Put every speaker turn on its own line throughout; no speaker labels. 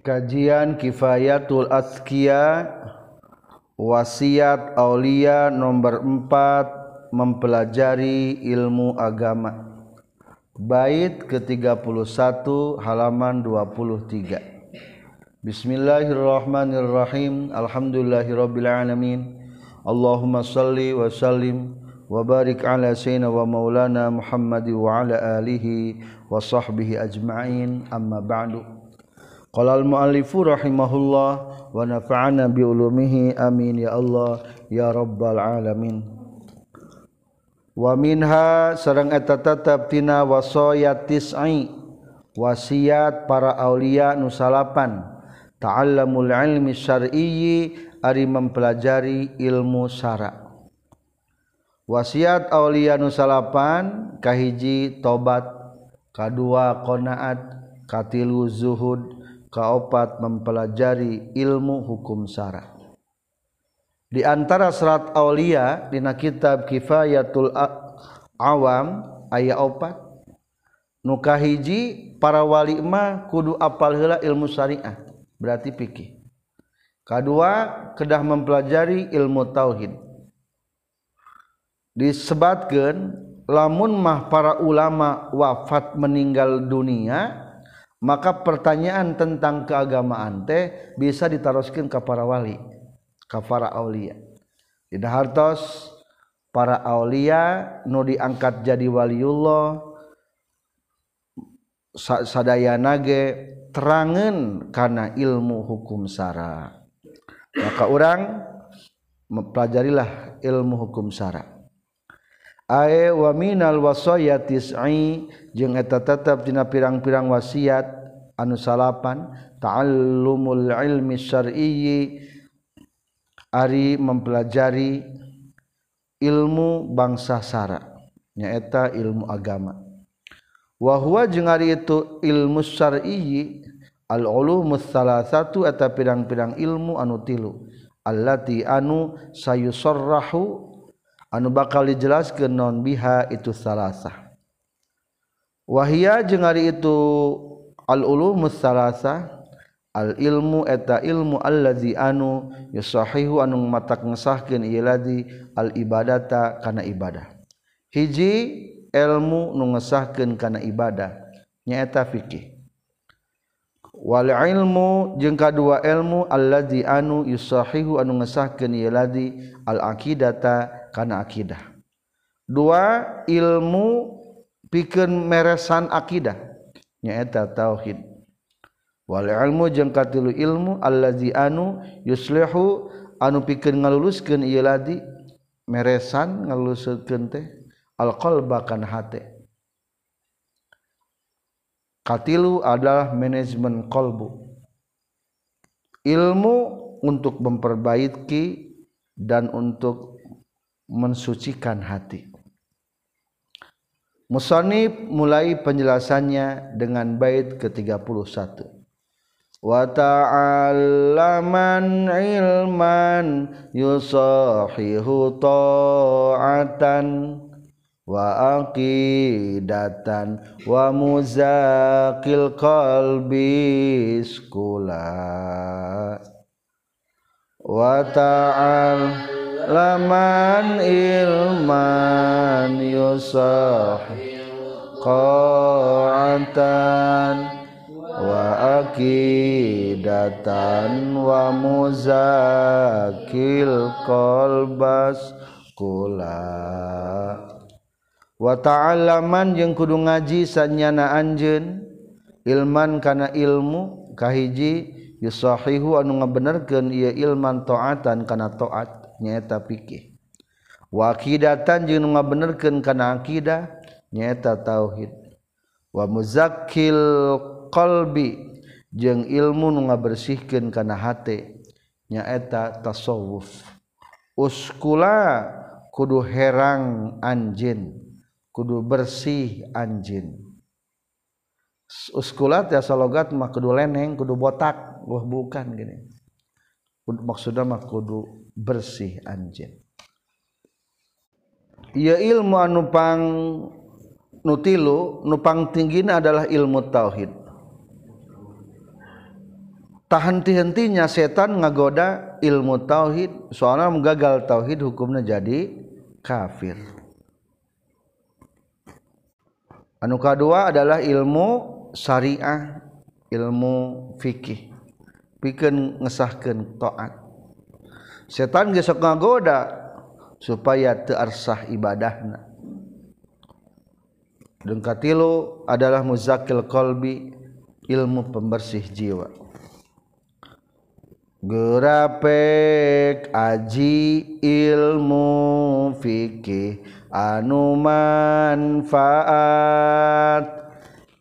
Kajian Kifayatul Azkia Wasiat Aulia nomor 4 mempelajari ilmu agama. Bait ke-31 halaman 23 Bismillahirrahmanirrahim. Alhamdulillahirabbil alamin. Allahumma salli wa sallim wa barik ala sayyidina wa maulana Muhammad wa ala alihi wa sahbihi ajma'in. Amma ba'du Qala al-muallifu rahimahullah wa nafa'ana bi ulumihi amin ya Allah ya rabbal alamin. Wa minha sareng eta tetep tina wasayat tis'i wasiat para aulia nu salapan. Ta'allamul ilmi syar'iyyi ari mempelajari ilmu syara' wasiat aulia nu salapan kahiji tobat kadua qanaat katilu zuhud kaopat mempelajari ilmu hukum syara' di antara serat aulia dina kitab kifayatul awam aya opat nu kahiji para wali mah kudu apal heula ilmu syariah. Berarti fikih. Kadua kedah mempelajari ilmu tauhid. Disebatkan lamun mah para ulama wafat meninggal dunia maka pertanyaan tentang keagamaan teh bisa ditaruskan ke para wali ke para aulia. Tidak hartos para aulia nu diangkat jadi waliullah sadaya nage terangan karena ilmu hukum sara. Maka orang mempelajarilah ilmu hukum sara. ae wa minal wasayati tis'i jeung eta tetep dina pirang-pirang wasiat anu salapan ta'allumul ilmi syar'iyyi ari mempelajari ilmu bangsa sara nyaeta ilmu agama. Wa huwa jeung ari itu ilmu syar'iyyi al ulumus salasatu eta pirang-pirang ilmu anu tilu allati anu sayusarrahu anu bakal dijelas ke non biha itu salasah wahia jeung ari itu al ulumu salasah al ilmu eta ilmu allazi anu yusahihu anu matak ngesahkeun ieu ladzi al ibadata kana ibadah. Hiji ilmu nu ngesahkeun kana ibadah. Nyaeta fikih wal ilmu jeung kadua ilmu allazi anu yusahihu anu ngesahkeun ieu ladzi al aqidata karena akidah. Dua ilmu pikeun meresan akidah nyaeta tauhid. Wal ilmu jeung katilu ilmu allazi anu yuslihu anu pikeun ngaluluskeun ieu ladi meresan ngaluluskeun teh al qalba kana hate. Katilu adalah manajemen kolbu ilmu untuk memperbaiki dan untuk mensucikan hati. Musanib mulai penjelasannya dengan bait ke-31. Wa ta'allaman ilman yusahihu ta'atan wa aqidatan wa muzakil qalbi skula wa laman ilman yusah qatan wa aqidatan wa muzakil qalbas kula. Wa ta'alaman jeung kudu ngaji sanyana anjeun. Ilman kana ilmu kahiji yusahihu anu ngabenerkeun ieu ilman taatan kana taat. nyaeta pikih wakidatan jeung nu ngabenerkeun kana akidah nyaeta tauhid. Wa muzakkil qalbi jeung ilmu nu ngabersihkeun kana hate nyaeta tasawuf. Uskula kudu herang anjin kudu bersih anjin uskulat ya salogat mah kudu leneng kudu botak wah bukan gini. Maksudnya mah kudu bersih anjin Ia ilmu anu pang nutilu nupang tinggina adalah ilmu tauhid. Henti-hentinya setan ngagoda ilmu tauhid soalnya gagal tauhid hukumnya jadi kafir. Anu kedua adalah ilmu syariah ilmu fikih. Bikin ngesahkan taat setan gesok ngagoda supaya tearsah ibadahna. Dengkatilu adalah muzakil kolbi ilmu pembersih jiwa. Gerapek aji ilmu fikih anu manfaat.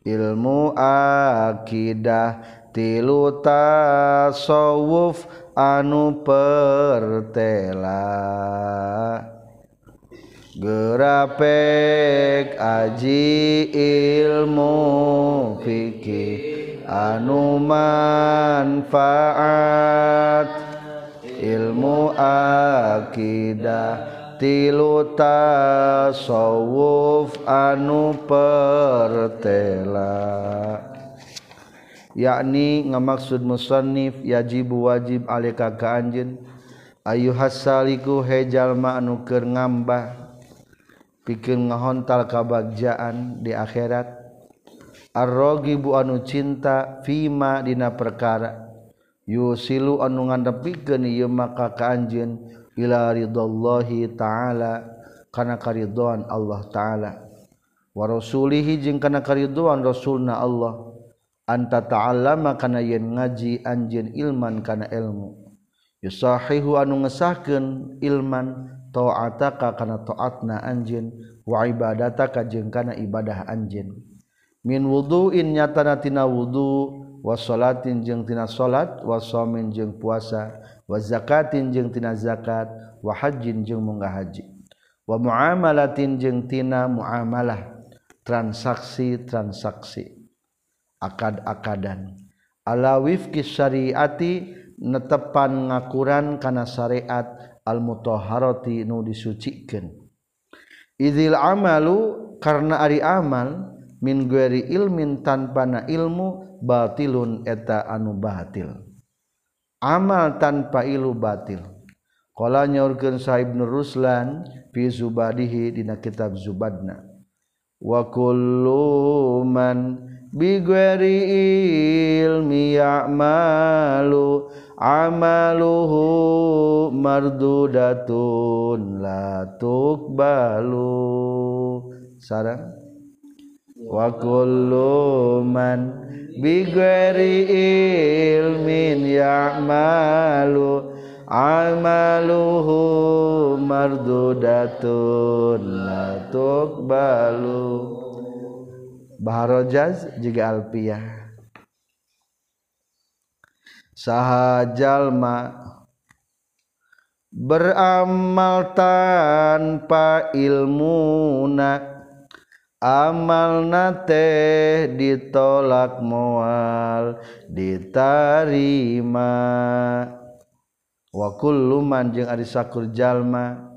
Ilmu akidah tilu tasawuf anu pertela. Gerapek aji ilmu fikih anu manfaat. Ilmu akidah tilu tasawuf anu pertela. yakni ngamaksud musannif yajibu wajib alika ka anjin Ayu hasaliku hejalma anu keur ngambah pikeun ngahontal kabagjaan di akhirat. Arrogibu anu cinta fima dina perkara. Yusilu anu ngandepikeun ieu maka ka anjeun ila ridallahi taala kana karidoan Allah taala. Wa rasulihi jeung kana karidoan rasulna Allah. anta ta'allama kana yen ngaji anjeun ilman kana ilmu. Yusahihu anu ngesahkeun ilman ta'ataka kana ta'atna anjeun wa ibadataka jeung kana ibadah anjeun. Min wudhu'in nyatana tina wudu wa salatin jeung tina salat wa shamin jeung puasa wa zakatin jeung tina zakat wa hajjin jeung munggah haji. Wa muamalatin jeung tina muamalah transaksi transaksi akad-akadan. Ala wifki syariati netepan ngakuran kana syariat al mutahharati nu disucikeun idzil amalu karena ari amal min gueri ilmin tanpana ilmu batilun eta anu batil. Amal tanpa ilu batil. Qala nyaurkeun sahib nur ruslan fi zubadihi dina kitab zubadna. Wa kullu man gueri ilmi ya'malu amaluhu mardudatun la tuqbalu. Sarang wakulluman bighairi ilmin ya'malu amaluhu mardudatun la tuqbalu Baharojaz juga alpiyah saha jalma beramal tanpa ilmuna amal nate ditolak mual diterima wakul luman jeung ari sakur jalma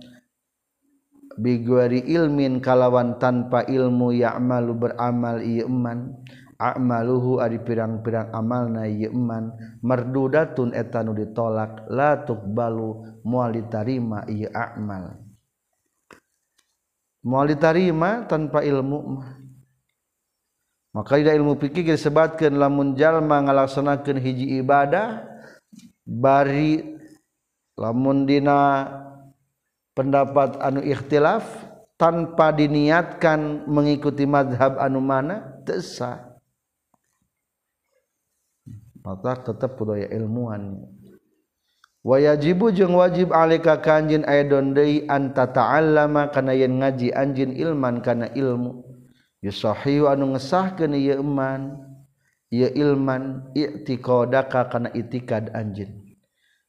biguari ilmin kalawan tanpa ilmu ya'malu beramal ieu iman a'maluhu ari pirang-pirang amalna ieu iman mardudatun eta nu ditolak la tuqbalu moal ditarima ieu amal. Moal ditarima tanpa ilmu maka ida ilmu fikih disebatkeun lamun jalma ngalaksanakeun hiji ibadah bari lamun dina pendapat anu ikhtilaf tanpa diniatkan mengikuti madhab anu mana tesa maka tetap budaya ilmuwan wayajibu jeung wajib alika kanjin aidon deui anta ta'allama kana yen ngaji anjin ilman kana ilmu. Yusahihu anu ngesahkeun ieu iman ieu ilman i'tiqadaka kana itikad anjin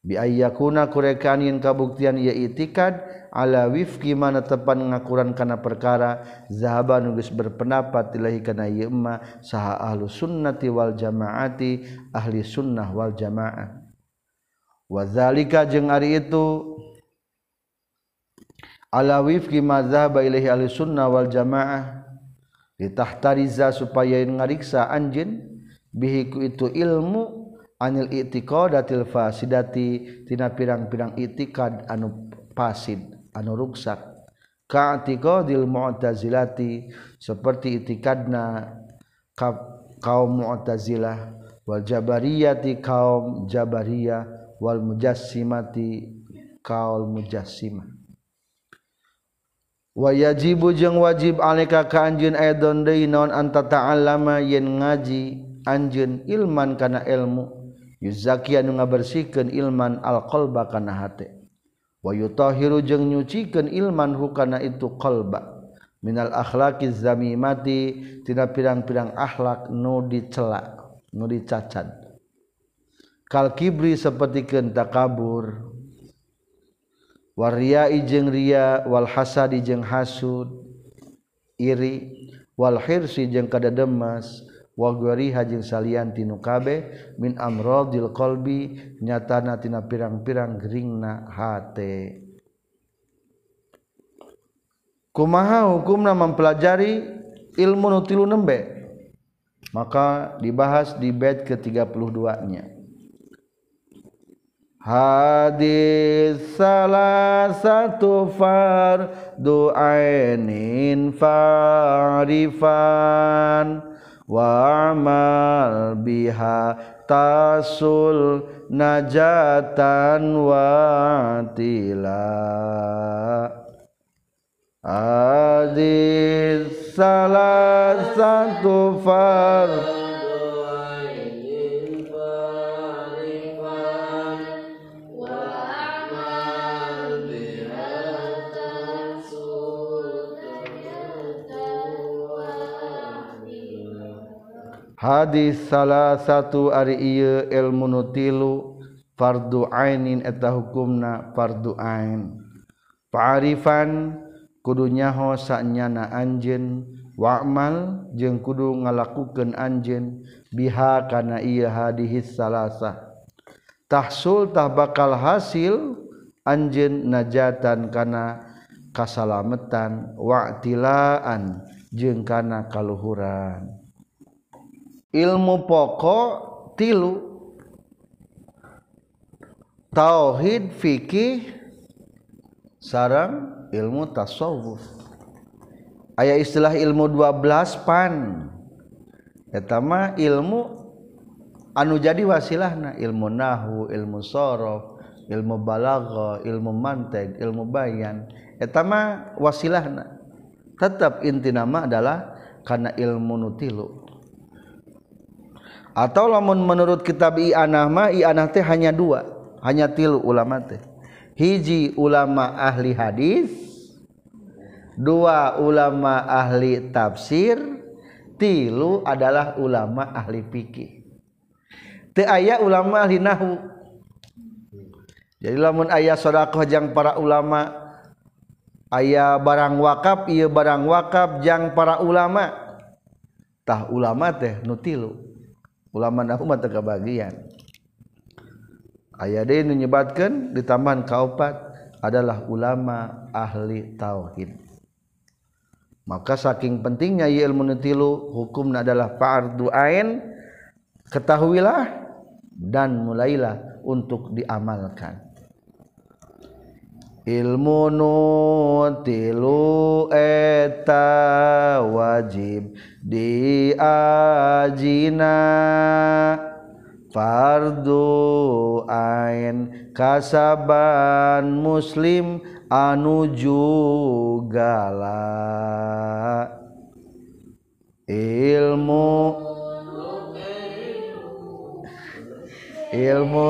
bi ayyakuna kurekanin kabuktian ieu itikad ala wifqi mana tepan ngakuran kana perkara zahaba geus berpendapat tilahi kana ieu ma saha ahlu sunnati wal jamaati ahli sunnah wal jamaah. Wazalika jeung ari itu ala wifqi madzhab ilaihi ahli sunnah wal jamaah ditahtariza supaya ngariksa anjeun bihi ku itu ilmu anil itiqadatil fasidati-tina pirang-pirang itikad anu pasid anu ruksak. Ka'tiqadil mu'tazilati seperti itikadna kaum mu'tazilah wal jabariyati kaum jabariyah wal mujassimati kaum mujassimah. Wayajibu jeung wajib alika ka anjeun aidon deui anta ta'allama yen ngaji anjeun ilman kana ilmu yuzaki anu ngabersihkeun ilman alqalba kana hate wa yutahiru jeung nyucikeun ilman hukana itu qalba. Minal akhlaqi zamimati tina pirang-pirang akhlak nu dicela nu dicacat kal kibri sapertikeun takabur. Waria ijeng ria wal hasad ijeng hasud iri wal hirsi jeung kada wagori hajing salian tinu kabe min amradil kolbi nyatana tina pirang-pirang geringna hate. Kumaha hukumna mempelajari ilmu nutilu nembe? Maka dibahas di bed ke-32 nya Hadis salah satu far du'ainin farifan. wamal biha tasul najatan watila. Aziz salah satu far hadis salah satu ari ieu ilmu nutilu fardu ainin eta hukumna fardu ain. Pa'arifan kudu nyaho sanyana anjeun wa'mal jeung kudu ngalakukeun anjeun biha kana ieu hadis salasa tahsul tah bakal hasil anjeun najatan kana kasalametan wa'tilaan jeung kana kaluhuran. ilmu pokok tilu. Tauhid fikih sarang ilmu tasawuf. Ayat istilah ilmu 12 pan. Etama ilmu anu jadi wasilahna. Ilmu nahu ilmu sorof ilmu balago ilmu manteg ilmu bayan. Etama wasilahna. Tetap inti nama adalah karena ilmu nutilu atau lamun menurut kitab i'anah i'anah teh hanya dua. Hanya tilu ulama teh. Hiji ulama ahli hadis dua ulama ahli tafsir tilu adalah ulama ahli fikih. Teu aya ulama ahli nahu. Jadi lamun aya sedekah jang para ulama aya barang wakaf ieu barang wakaf jang para ulama tah ulama teh nu tilu. ulama nafsu mata kebagian ayat ini menyebatkan di taman kaupat adalah ulama ahli tauhid. Maka saking pentingnya ilmu netilu hukumnya adalah fardu ain ketahuilah dan mulailah untuk diamalkan. Ilmu nutilu eta wajib diajina. Fardu ain kasaban muslim anu jugala ilmu ilmu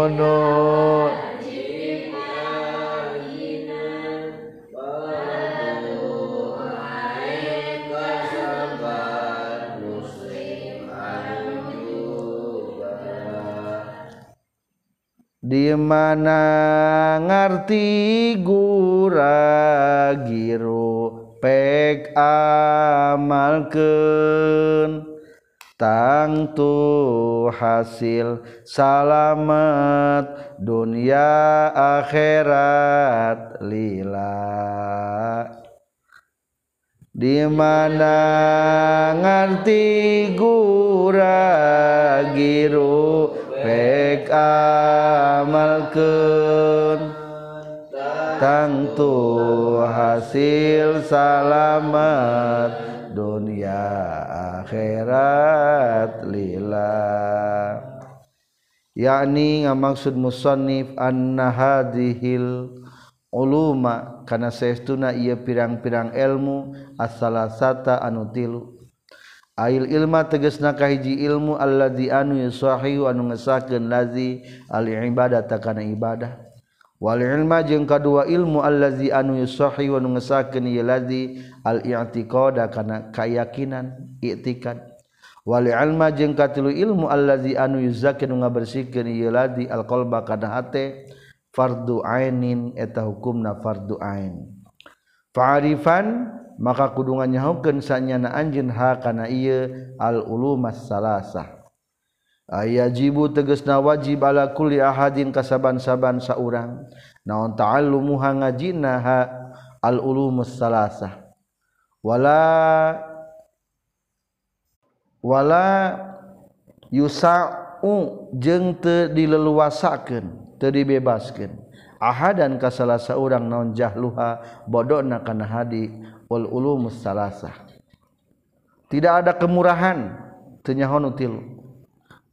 di mana ngerti gura giro pek amalken? tangtu hasil salamet dunia akhirat lila di mana ngerti gura giro amalken tangtu hasil salamat dunia akhirat lillah. Yakni ngamaksud musannif anna hadhil uluma kana saestuna ieu pirang-pirang ilmu as-salasata anu tilu. Ail ilma teges nakah hiji ilmu Allah di anu yusahi anu ngesaken lazi al ibadah takana ibadah. Wal ilma jeung kadua ilmu allazi anu yusahi wa ngesakeun ieu lazi al i'tiqada kana keyakinan i'tikad wal ilma jeung katilu ilmu allazi anu yuzakki nu ngabersihkeun ieu lazi al qalba kana hate fardu ainin eta hukumna fardu ain. Fa'arifan maka kudungan nyahukeun sanyana anjeun ha kana ieu al ulumas salasah ayajibu tegasna wajib ala kulli ahadin kasaban-saban saurang. Naon ta'allumuha ngajina ha al ulumus salasah wala wala yusa'u jeung teu dileluasakeun teu dibebaskeun. Ahadan ka salah saurang naon jahluha bodona kana hadi. wal ulumus salasah. Tidak ada kemurahan. Tenyahon util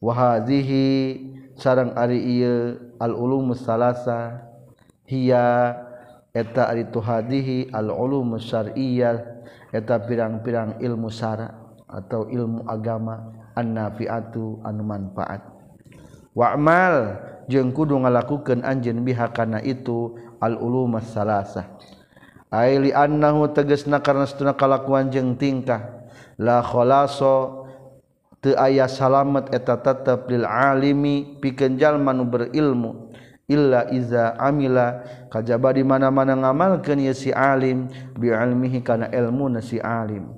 wahazihi sarang ari ieu al ulumus salasa hiya eta ari tuhadihi al ulumus syar'iyyah. Eta pirang-pirang ilmu syara atau ilmu agama annafi'atu anu manfaat. Wa'mal jeung kudu ngalakukeun anjeun biha kana itu al ulumus salasah. Aili annahu tegesna karena setuna kalakuan jeung tingkah. La kholaso teu aya salamet eta tetep lil alimi pikeun jalma nu berilmu. Illa iza amila kajaba di mana-mana ngamalkeun ieu si alim bi ilmihi kana ilmuna si alim.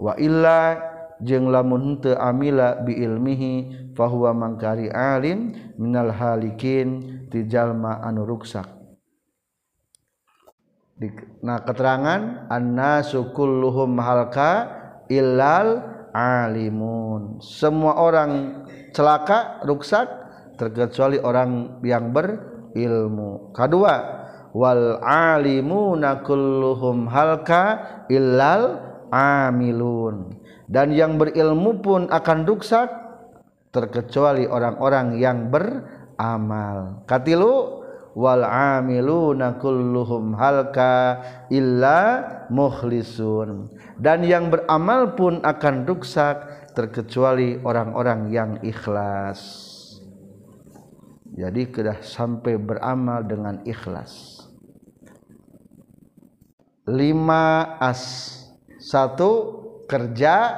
Wa illa jeung lamun teu amila bi ilmihi fahuwa mangkari alim minal halikin ti jalma anu ruksak. Nah keterangan anna sukulluhum halka illal alimun. Semua orang celaka ruksak terkecuali orang yang berilmu. Kedua wal alimuna kulluhum halka illal amilun. Dan yang berilmu pun akan ruksak terkecuali orang-orang yang beramal. Katilu Wal amiluna kulluhum halka illa mukhlisun. Dan yang beramal pun akan ruksak terkecuali orang-orang yang ikhlas. Jadi kedah sampai beramal dengan ikhlas. Lima as. Satu kerja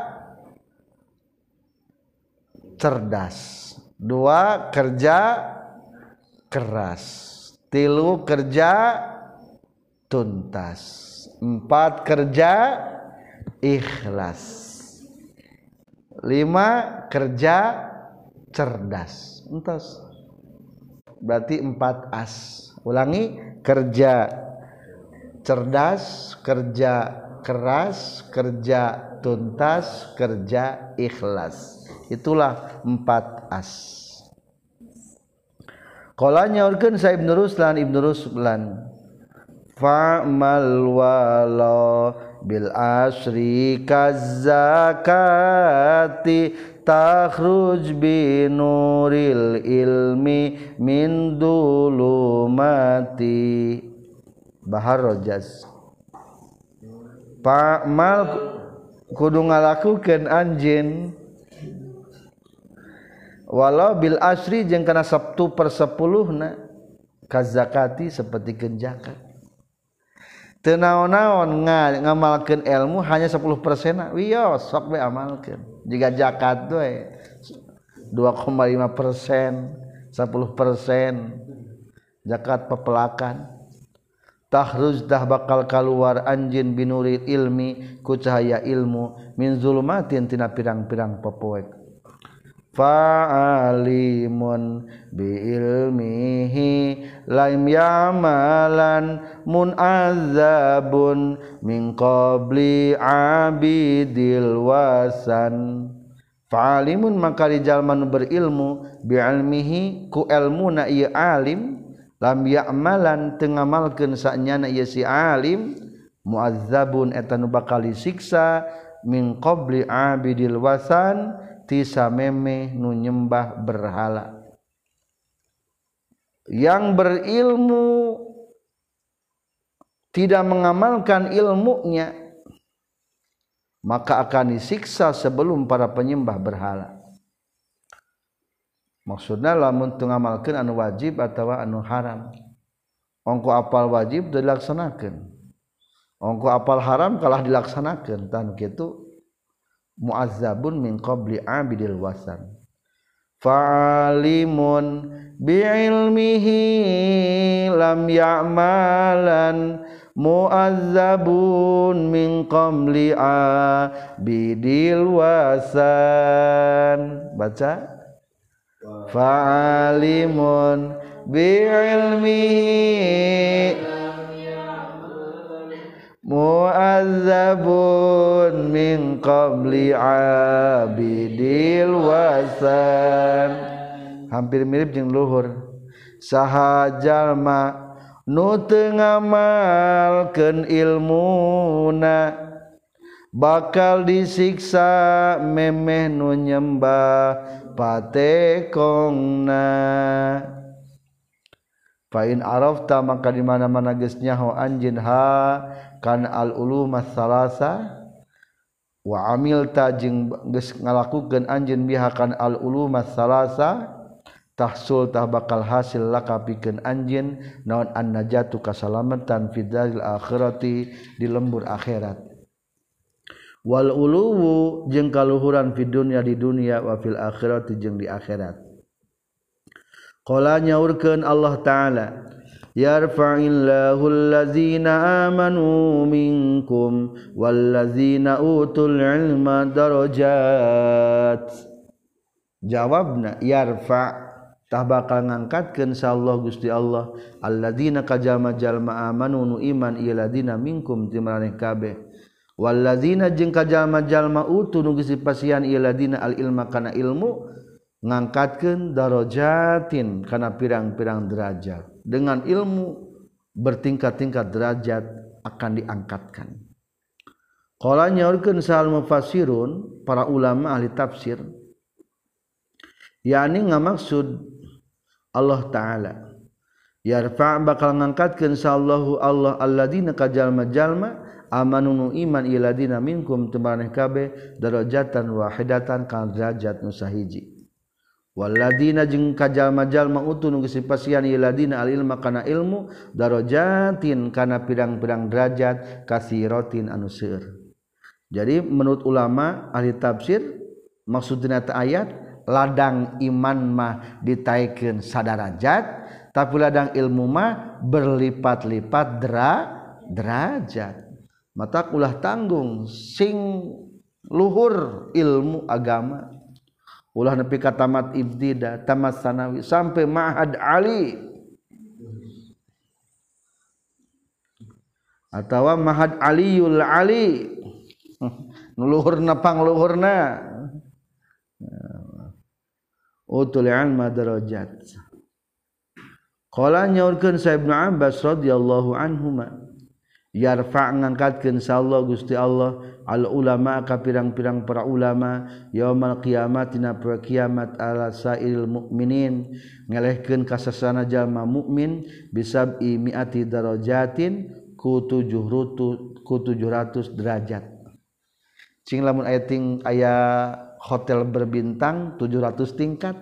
cerdas. Dua kerja keras tilu kerja tuntas. Empat kerja ikhlas. Lima kerja cerdas. Entas berarti empat as. Ulangi kerja cerdas kerja keras kerja tuntas kerja ikhlas. Itulah empat as Kala nyaurkeun sa Ibnu Ruslan Ibnu Ruslan fa'mal wala bil asri kazakati takhruj bi nuril ilmi min dulumati. Bahar Rojas Pak Mal kudu ngalakukeun anjeun. Walau Bil asri yang karena Sabtu persepuluh nah kazakati seperti genjakat tenaon-naon ngamalkan ilmu hanya 10 persen wios sok be amalkan jika zakat tuh 2,5 persen 10 persen zakat pepelakan. Tahruz dah bakal keluar anjin binuri ilmi ku cahaya ilmu min zulumatin tina pirang-pirang pepoek faalimun biilmihi laim yamalan munazabun min qabli abidil wasan. Faalimun maka jalman berilmu biilmihi ku ilmu na ieu alim lam ya'malan teu ngamalkeun saenyana ieu si alim muazzabun eta nu bakal disiksa min qabli abidil wasan ti sameme nu nyembah berhala. Yang berilmu tidak mengamalkan ilmunya maka akan disiksa sebelum para penyembah berhala. Maksudnya lamun ngamalkan anu wajib atau anu haram. Ongko apal wajib dilaksanakan ongko apal haram kalah dilaksanakan tan gitu muazzabun min qabli abidil wasan. Fa'alimun bi'ilmihi lam ya'malan muazzabun min qabli abidil wasan. Baca. Fa'alimun bi'ilmihi muazzabun min qabli abidil wasan. Hampir mirip jeung luhur. Saha jalma nu teu ngamalkeun ilmuna bakal disiksa memeh nu nyembah patekongna. Fain arafta maka di mana-mana geus nyaho anjeun ha kan al ulum salasa wa amilta jeung geus ngalakukeun anjeun biha kan al ulum salasa tahsul tah bakal hasil laka pikeun anjeun naon an najatu kasalamatan fidalil akhirati di lembur akhirat. Wal uluwu jeung kaluhuran fid dunya di dunia wa fil akhirati jeung di akhirat. Qala nyaurkeun Allah taala yarfa'illahul ladzina amanu minkum walladzina utul ilma darajat. Jawabna yarfa. Tah bakal ngangkatkeun insyaallah Gusti Allah. Alladzina kajama jalma amanu nu iman ieu ladzina minkum timraneh kabeh. Walladzina jeung kajama jalma utu nu geus pasian ieu ladzina al ilma kana ilmu ngangkatkan darojatin karena pirang-pirang derajat. Dengan ilmu bertingkat-tingkat derajat akan diangkatkan. Kalaunya mufasirun para ulama ahli tafsir yakni nggak maksud Allah ta'ala. Yarfa bakal ngangkatkeun sallahu Allah alladzina kajallma-jalma amanu iman iladina minkum temaneh kabeh darajatan wahidatan kan derajat nu sahiji walladina jeung kajallma-jalma utu nu geus pasian iladina al ilma kana ilmu darajatin kana pirang-pirang derajat kasiratin anu seueur. Jadi menurut ulama ahli tafsir maksudna ayat ladang iman mah ditaikan sadarajat tapi ladang ilmu mah berlipat-lipat dera derajat. Mata ulah tanggung sing luhur ilmu agama ulah nepi ka tamat ibtida tamat sanawi sampai ma'had ali. Atau mahad aliyul ali. Nuluhurna pangluhurna. Utul ilma darajat. Qala nyaurkeun sa ibnu abbas radhiyallahu anhuma yarfa ngangkatkeun insyaallah Gusti Allah al ulama ka pirang-pirang para ulama yaumul qiyamah dina poe kiamat ala sairil mukminin ngelehkeun kasasana jalma mukmin bisab miati darajatin ku 700 ku 700 derajat. Cing lamun aya ting aya hotel berbintang 700 tingkat.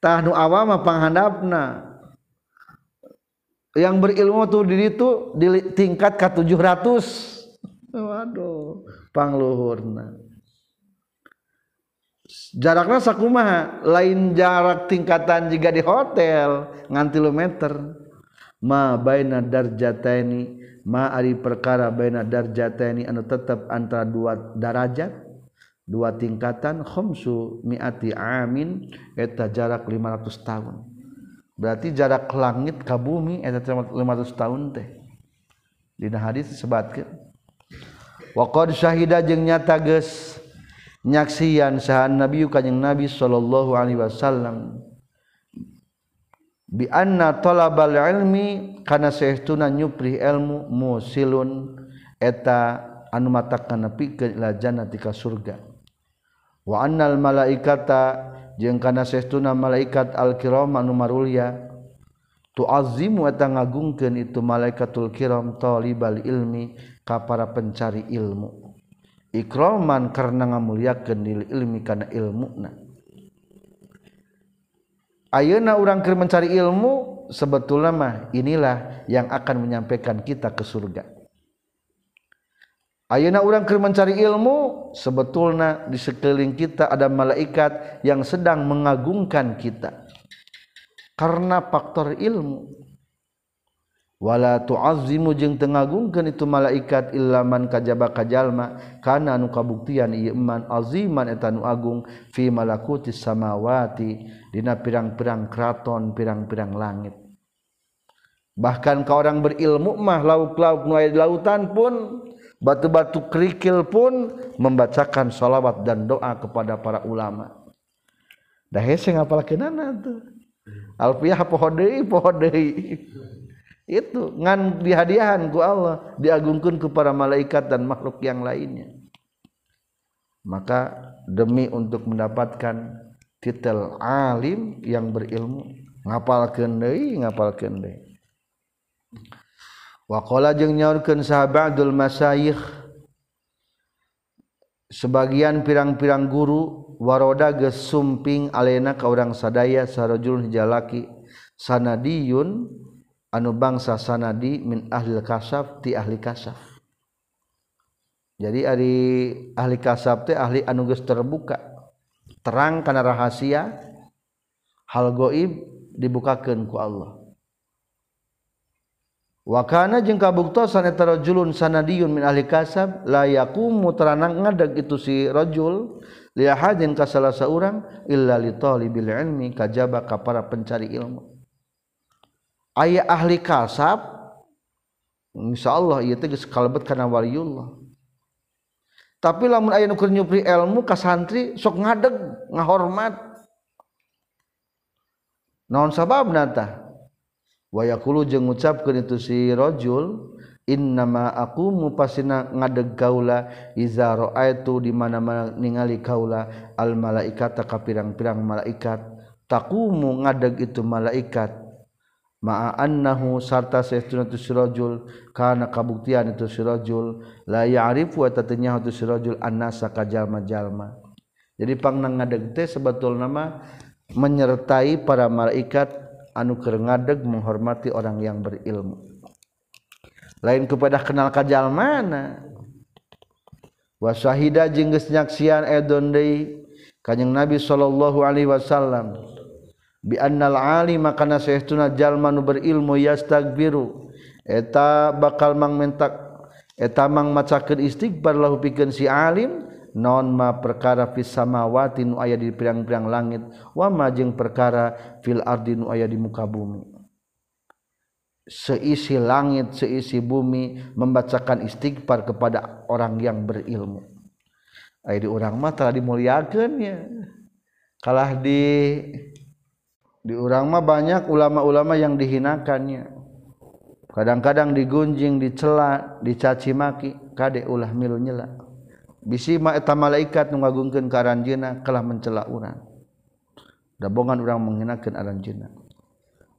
Tah nu awam panghandapna. Yang berilmu tuh di itu di tingkat ke 700 waduh. Pangluhurna. Jaraknya sakumaha? Lain jarak tingkatan jika di hotel ngan kilometer ma baina darjataini ma ari perkara baina darjataini anu tetap antara dua darajat dua tingkatan khomsu miati amin eta jarak 500 tahun berarti jarak langit ka bumi eta 500 tahun teh. Dina hadis disebutkeun wa qad syahida jeung nyata geus nyaksian sahan nabi kanjing nabi sallallahu alaihi wasallam bi anna talabal ilmi kana saestuna nyupri ilmu musilun eta anu matak kana pikeun ila jannati ka surga. Wa annal malaikata jeung kana saestuna malaikat al kiram anu marulya tu'azzimu eta ngagungkeun itu malaikatul kiram talibal ilmi ka para pencari ilmu. Ikraman karena ngamuliakeun lil ilmi kana ilmuna. Ayeuna urang keur mencari ilmu sebetulnya mah inilah yang akan menyampaikan kita ke surga. Ayeuna urang keur mencari ilmu sebetulnya di sekeliling kita ada malaikat yang sedang mengagungkan kita. Karena faktor ilmu. Wala tu'azzimu jeung tengagungkeun itu malaikat illaman kajaba kajalma kana anu kabuktian ieu iman aziman eta nu agung fi malakuti samawati dina pirang-pirang kraton pirang-pirang langit. Bahkan ka orang berilmu mah lauk-lauk nu aya di lautan pun batu-batu kerikil pun membacakan salawat dan doa kepada para ulama. Dah hese ngapalkeunana tuh deui poho deui itu ngan dihadiahan ku Allah diagungkan kepada malaikat dan makhluk yang lainnya. Maka demi untuk mendapatkan titel alim yang berilmu ngapal deui ngapal deui wakola jeung nyaurkan sahabatdul masayih sebagian pirang-pirang guru waroda gesumping alena ka urang sadaya sarojulun hijalaki sanadiyun anu bangsa sanadi min ahli kasaf ti ahli kasaf. Jadi ari ahli kasaf teh ahli anu geus terbuka terang kana rahasia hal goib dibukakeun ku Allah. wakana jeung kabuktosan eta rajulun sanadiyun min ahli kasab la yaqumu teranang ngadeg itu si rajul li ahadin ka salah saurang illa li talibil ilmi kajaba ka para pencari ilmu. Aya ahli kasab insyaallah ieu teh geus kalebet kana waliullah. Tapi lamun aya nu keur nyupri ilmu ka santri sok ngadeg ngahormat. Naon sababna tah? Wayakulu jeung ngucapkeun itu si rajul innama aku mupasina ngadeg kaula iza raaitu di mana-mana ningali kaula al malaikata ka pirang-pirang malaikat. Takumu ngadeg itu malaikat. Ma'annahu sarta saestuna tu sirajul kana kabuktian itu sirajul la ya'rifu wa itu sirajul annasa ka jalma-jalma. Jadi pangnang ngadeg teh sebetulna mah menyertai para malaikat anu keur ngadeg menghormati orang yang berilmu. Lain kepada kenal kajal mana? Jeung geus nyaksian edon deui kanjing Nabi sallallahu alaihi wasallam. Bi annal alima kana sayyiduna jalma nu berilmu yastagbiru. Eta bakal mangmentak eta mang macakeun istighfar lahu pikeun si alim. Non ma perkara fisamawati nu aya di piang-perang langit wamajeng perkara filardin aya di muka bumi. Seisi langit seisi bumi membacakan istighbar kepada orang yang berilmu. Di orang mata dimuliakannya kalah di di urang mah banyak ulama-ulama yang dihinakannya kadang-kadang digunjing dicela dicaci maki kade ulah milu nyela bisima eta malaikat nu ngagungkeun ka aranjeunna kalah mencela urang. Dabongan urang menghinakeun aranjeunna.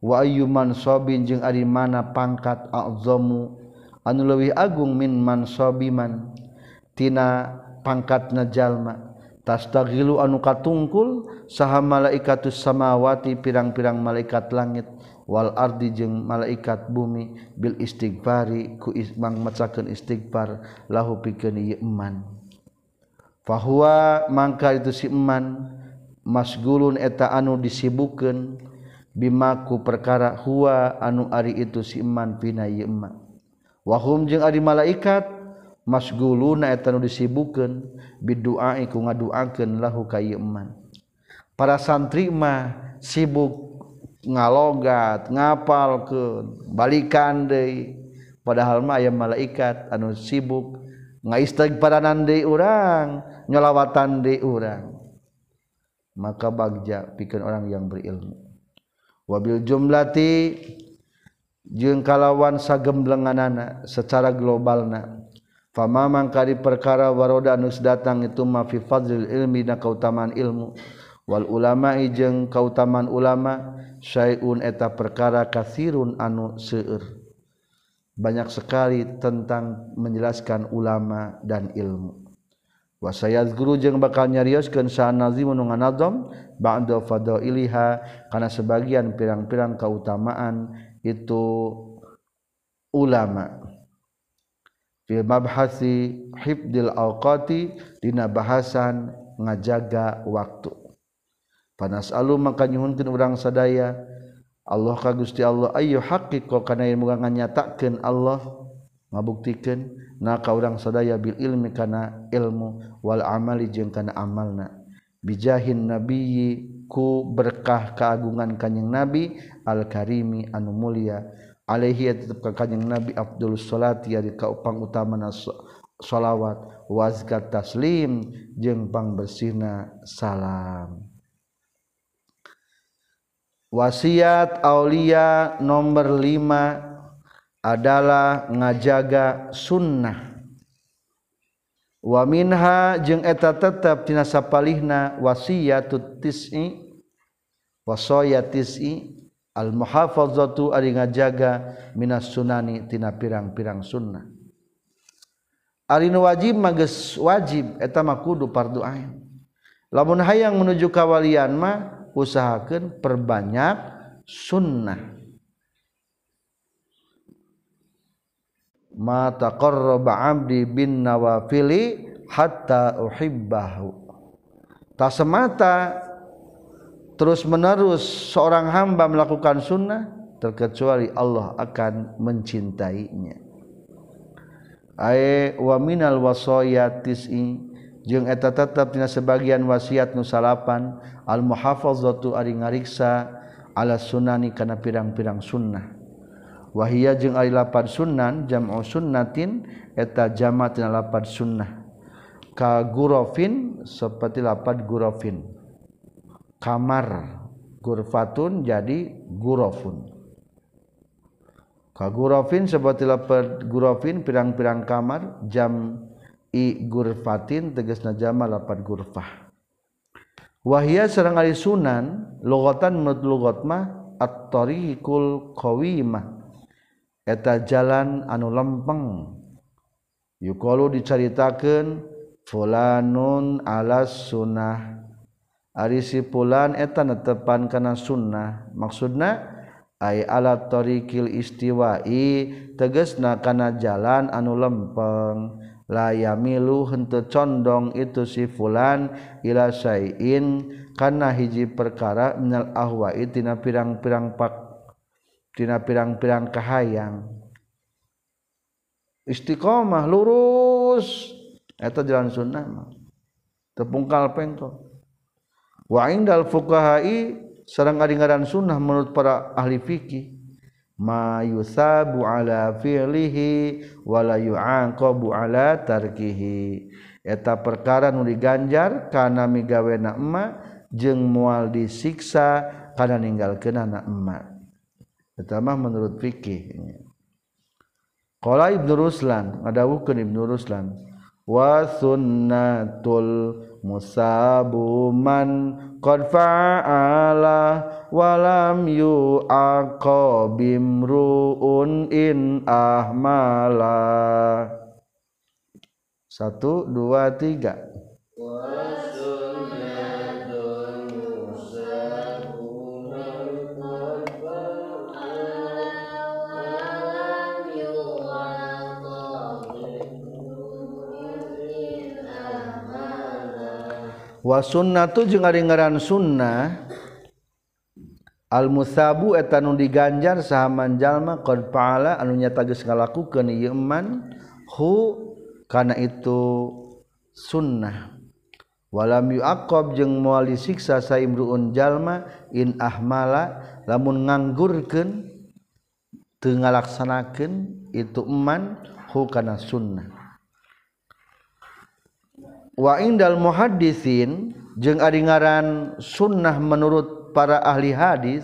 Wa ayyuman sabin jeung ari mana pangkat azamu? Anu leuwih agung min mansabiman tina pangkatna jalma. Tastagilu anu katungkul saha malaikatus samawati pirang-pirang malaikat langit. Wal ardi jeung malaikat bumi. Bil istighfari ku ismang macakeun istighfar lahu pikeun ieu fahuwa mangka itu siman masgulun eta anu disibukeun bimaku perkara huwa anu ari itu siman pina yema. Wahum jeung ari malaikat masguluna eta anu disibukeun biduai ku ngaduakeun lahu ka yema. Para santri mah sibuk ngalogat, ngapalkeun, balikan deui. Padahal mah aya malaikat anu sibuk ngaistag paranan deui urang nyolawatan di urang. Maka bagja pikir orang yang berilmu. Wabil jumlati jeung kalawan sagemlenganana secara globalna. Fama mangkari perkara waroda nus datang itu ma fi fadlil ilmi na kautamaan ilmu. Wal ulama jeung kautamaan ulama syai'un eta perkara kasirun anu seueur. Banyak sekali tentang menjelaskan ulama dan ilmu wasayat guru jeung bakal nyarioskeun saan nazim nu nganadzam ba'da fadailiha kana sebagian pirang-pirang kautamaan itu ulama. Fil mabhasi hifdil awqati dina bahasan ngajaga waktu. Panas alu maka nyuhunkeun urang sadaya Allah ka Gusti Allah ayo haqiqo kana yang muga nganyatakeun Allah ngabuktikeun na ka urang sadaya bil ilmi kana ilmu wal amali jeung kana amalna. Bijahin nabiyyi ku berkah keagungan kanjing nabi al karimi anu mulia. Alaihi tetep ka kanjing nabi afdalus sholati ari kaupang utamana sholawat wazkat taslim jeung pangbersihna salam. Wasiat aulia nomor 5 adalah ngajaga sunnah. Waminha jeung eta tetap tinasa palihna wasiyatut tis'i wasoya tis'i al muhafazatu ari ngajaga minas sunani tina pirang-pirang sunnah. Ari nu wajib mah geus wajib eta mah kudu fardu ain. Lamun hayang menuju kawalian mah usahakeun perbanyak sunnah. Mata qarraba abdi bin nawafili hatta uhibbahu. Tak semata terus menerus seorang hamba melakukan sunnah terkecuali Allah akan mencintainya. Ay wa minal wasayatis'i jeung eta tetap tina sebagian wasiat nu salapan al muhafazatu ari ngariksa ala sunani kana pirang-pirang sunnah wahia jeung ari lapan sunnan jam'u sunnatin eta jama' tina lapan sunnah. Ka gurafin seperti lapan gurafin kamar gurfatun jadi gurafun ka gurafin seperti lapan gurafin pirang-pirang kamar jam gurfatin teges najama lapan gurfah. Wahia serang ali sunan logatan menurut logot mah at-tariqul qawimah eta jalan anu lempeng. Yukolu diceritakan fulanun ala sunnah. Ari si fulan eta netepan kana sunnah. Maksudna ay ala tariqil istiwai tegesna kana jalan anu lempeng. La yamilu henteu condong itu si fulan ila syai'in kana hiji perkara minal ahwa tina pirang-pirang pak tina pirang-pirang kahayang. Istiqomah lurus. Eta jalan sunnah mah. Tepungkal pengko wa indal fuqaha'i sareng ngaran sunnah menurut para ahli fikih. Ma yusabu ala fi'lihi wala yu'aqabu ala tarkihi. Eta perkara nu diganjar kana migawena emma jeung moal disiksa kana ninggalkeun anak emma eta mah menurut fikih qala ibnu ruslan ngadawuhkeun ibnu ruslan. Wa sunnatul musabuman qad fa'ala walam yu'aqabimru'un in ahmala. Satu dua tiga wasunnah tuh jeung ngaran sunnah al musabu etanu diganjar sahaman jalma qad faala anu nyata geus ngalakukeun ieu man hu kana itu sunnah. Walam yuaqab jeung moal disiksa saimruun jalma in ahmala lamun nganggurkeun teu ngalaksanakeun itu eman hu kana sunnah. wa indal muhaddisin jeung ari ngaran sunnah menurut para ahli hadis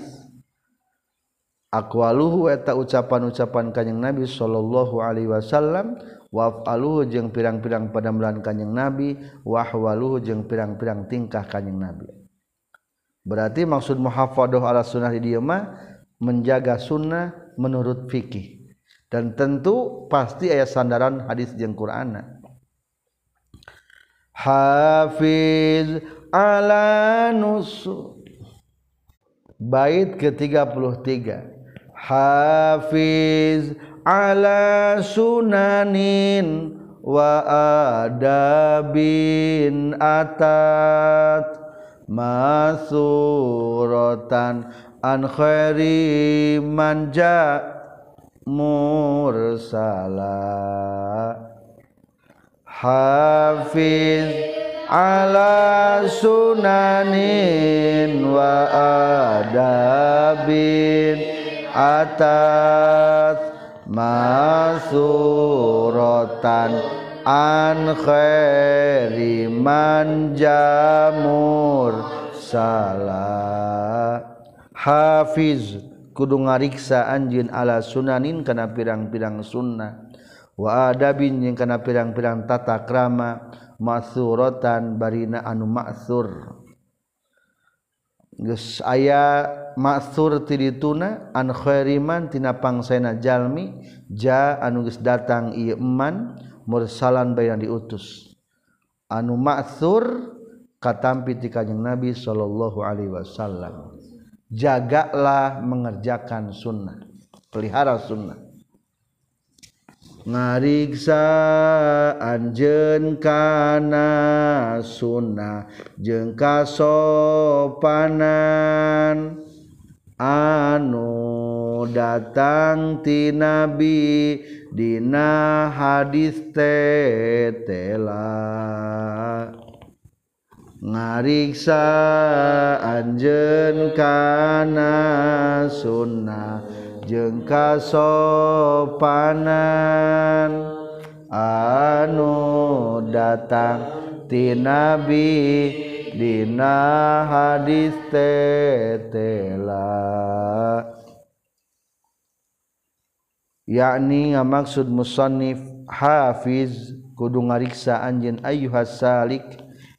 aqwaluhu eta ucapan-ucapan kanjing Nabi sallallahu alaihi wasallam wa aluhu jeung pirang-pirang padamelan kanjing Nabi wahwaluhu jeung pirang-pirang tingkah kanjing Nabi. Berarti maksud muhafadah ala sunnah di dieu mah menjaga sunnah menurut fikih. Dan tentu pasti ayat sandaran hadis jeung Qur'an Hafiz ala nusu. Bait ke-33 Hafiz ala sunanin wa adabin atat. Masuratan an khairi man ja mursala hafiz ala sunanin wa adabin atas masuratan an khairi man jamur salah. Hafiz kudu ngariksa anjin ala sunanin kana pirang-pirang sunnah. wa adabin yang kana pirang-pirang tata krama masuratan barina anu maksur geus aya maksur ti dituna an khairiman tina pangsaena jalmi ja anu geus datang ieu eman mursalan bae diutus. Anu maksur katampi ti kanjeng nabi sallallahu alaihi wasallam. Jagalah mengerjakan sunnah pelihara sunnah. ngariksa Anjen kana sunnah jeung kasopanan anu datang ti nabi dina hadis tetela ngariksa Anjen kana sunnah jeung kasopanan anu datang ti nabi dina hadis tetela. Yakni ngamaksud musannif hafiz kudu ngariksa anjeun ayyuhas salik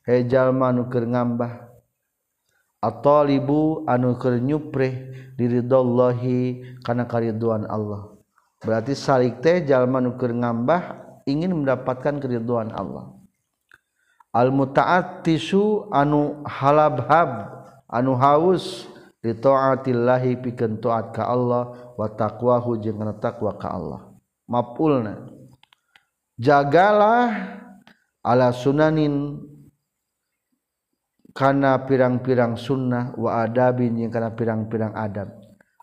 hejal manu keur ngambah. atolibu anu keur nyuprih diridallahi kana kariduan Allah. Berarti salik teh jalma nu keur ngambah ingin mendapatkan keriduan Allah. Al muta'attisu anu halabhab anu haus li taatillahi pikeun taat ka Allah wa taqwahu jeung kana takwa ka Allah. Mapulna jagalah ala sunanin kana pirang-pirang sunnah wa adabin yang kana pirang-pirang adab.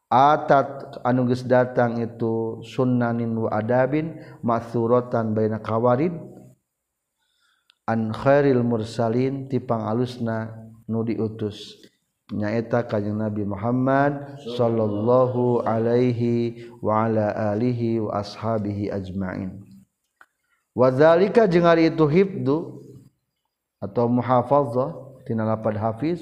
Atat anuges datang itu sunnanin wa adabin masuratan baina kawarid an khairil mursalin tipang alusna nu diutus. Nyaeta kanjeng Nabi Muhammad sallallahu alaihi wa ala alihi wa ashabihi ajmain. Wadzalika jeung ari itu hifdu atau muhafazah lapad Hafiz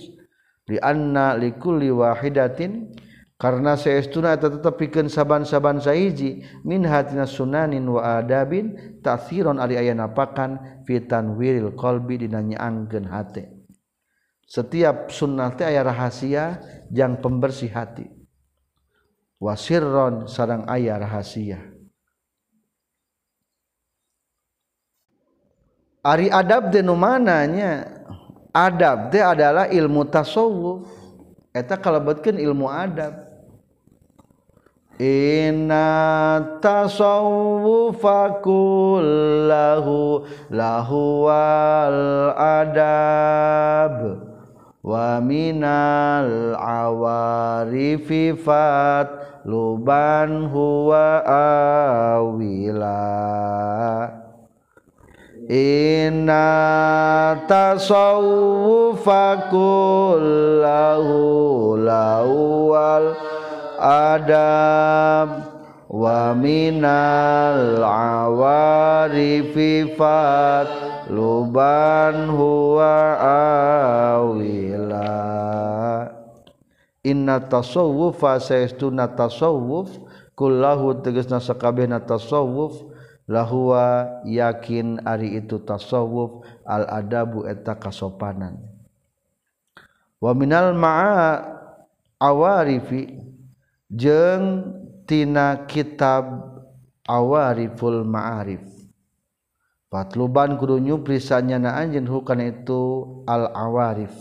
di anna likulli wahidatin karena sayaestuna eta tetep pikeun saban-saban saiji min hatina sunanin wa adabin ta'thiron ari aya napakan fitan wiril qalbi dina nyaangkeun hate. Setiap sunnah teh aya rahasia jang pembersih hati. Wasirron sarang aya rahasia. Ari adab de nu mananya adab teh adalah ilmu tasawuf. Eta kalebetkeun ilmu adab. Inna tasawufa kullahu lahu wal adab wa minal awarifi fat luban huwa awila Inna tasawufa kullahu lawal adab wa minal awarifi fat luban huwa awila. Inna tasawwuf saestuna tasawwuf kullahu tegasna sakabehna tasawwuf lahua yakin ari itu tasawwuf al adabu eta kasopanan. Wa minal ma'a awarifi jeung tina kitab awariful ma'arif. Patluban kudu nyuprisanya na anjeun hukana itu al awarif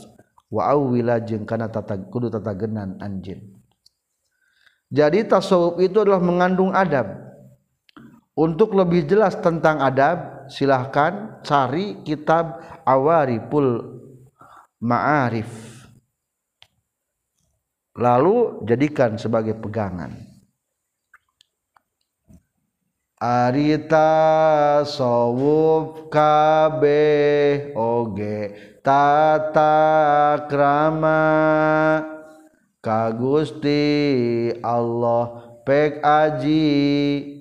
wa awila jeung kana tata kudu tatagenan anjeun. Jadi tasawuf itu adalah mengandung adab untuk lebih jelas tentang adab silahkan cari kitab awariful ma'arif. Lalu jadikan sebagai pegangan. Arita sowuf kabeh oge tata krama. Kagusti Allah pek aji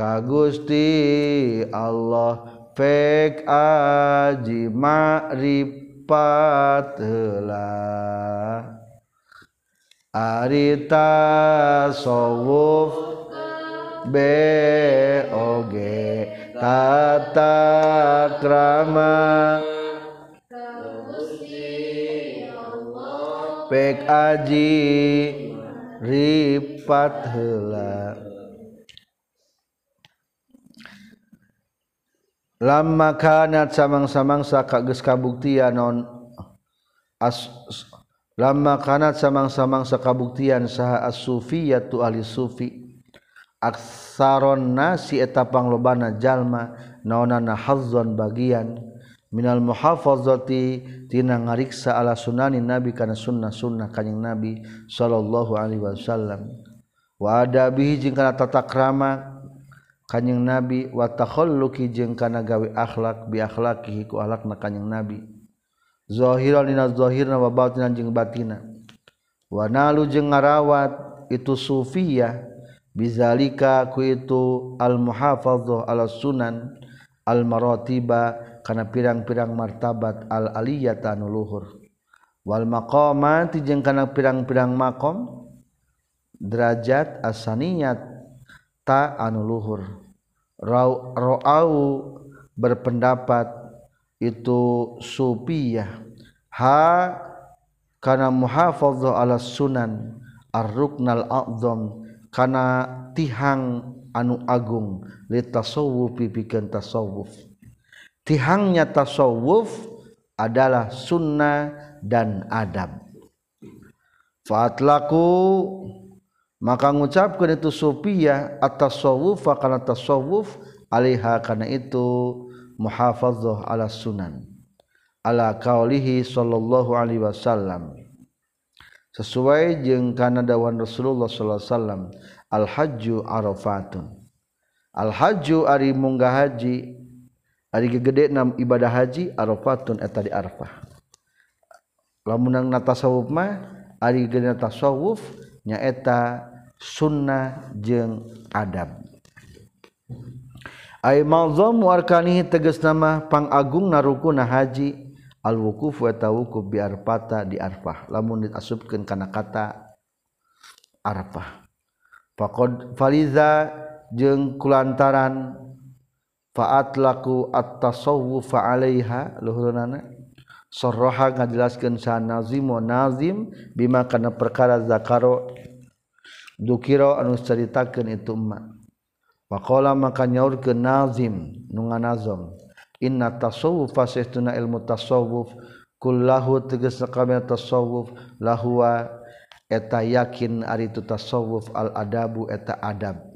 Kagusti Allah pek aji ma'rifat arita sawuf be oge tata krama. Pek aji ripat heula lama kanat samang-samangsa kages kabuktian non as lama kanat samang-samangsa kabuktian saha as-sufiyatu ahli sufi. Aksaron nasi etapang lobana jalma naonana hazzon bagian. Minal muhafazati tina ngariksa ala sunani nabi kana sunnah sunnah kanjing nabi sallallahu alaihi wasallam. Wa adabihi jeung kana tata krama kanjing nabi wa takhalluqi jeung kana gawe akhlak bi akhlaqihi ku akhlakna kanjing nabi. Zahiran lina zahirna wa batinan jeung batina. Wa nalu jeung ngarawat itu sufiyah. Bizalika ku itu al muhafadzah ala sunan al maratiba kana pirang-pirang martabat al aliyata luhur. Wal maqamat jeung kana pirang-pirang maqam derajat asaniyat ta anu luhur ra'au berpendapat itu supiyah ha kana muhafadzah ala sunan ar-ruknal a'zam karena tihang anu Agung tasawuf pipikan tasawuf. Tihangnya tasawuf adalah sunnah dan adab. Fatlaku maka ngucapkan itu sufiah atas sawuf karena atas sawuf alaiha karena itu muhafazah ala sunan ala kaulihi sallallahu alaihi wasallam. Sesuai jeung kana dawan Rasulullah sallallahu alaihi wasallam al hajju arafatun. Al hajju ari munggah haji ari gegede nam ibadah haji arafatun eta di arfah lamun nang tasawuf mah ari gede tasawuf nyaeta sunnah jeung adab. Ay ma'zam warkanihi tegas nama pangagung narukuna haji al wukuf wa tawukuf bi arfata di arfah. Lamun diasupkeun kana kata arfah. Faqad faliza jeung kulantaran faatlaku at tasawuf 'alaiha luhurna sarraha ngajelaskeun sa nazim wa nazim bima kana perkara zakaro dukira anu ceritakan itu ma Pakola maka nyaurkeun nazim nu nazom. Inna tasawuf fasihuna ilmu tasawuf kullahu tegas sakabeh tasawuf lahua eta yakin ari tu tasawuf al adabu eta adab.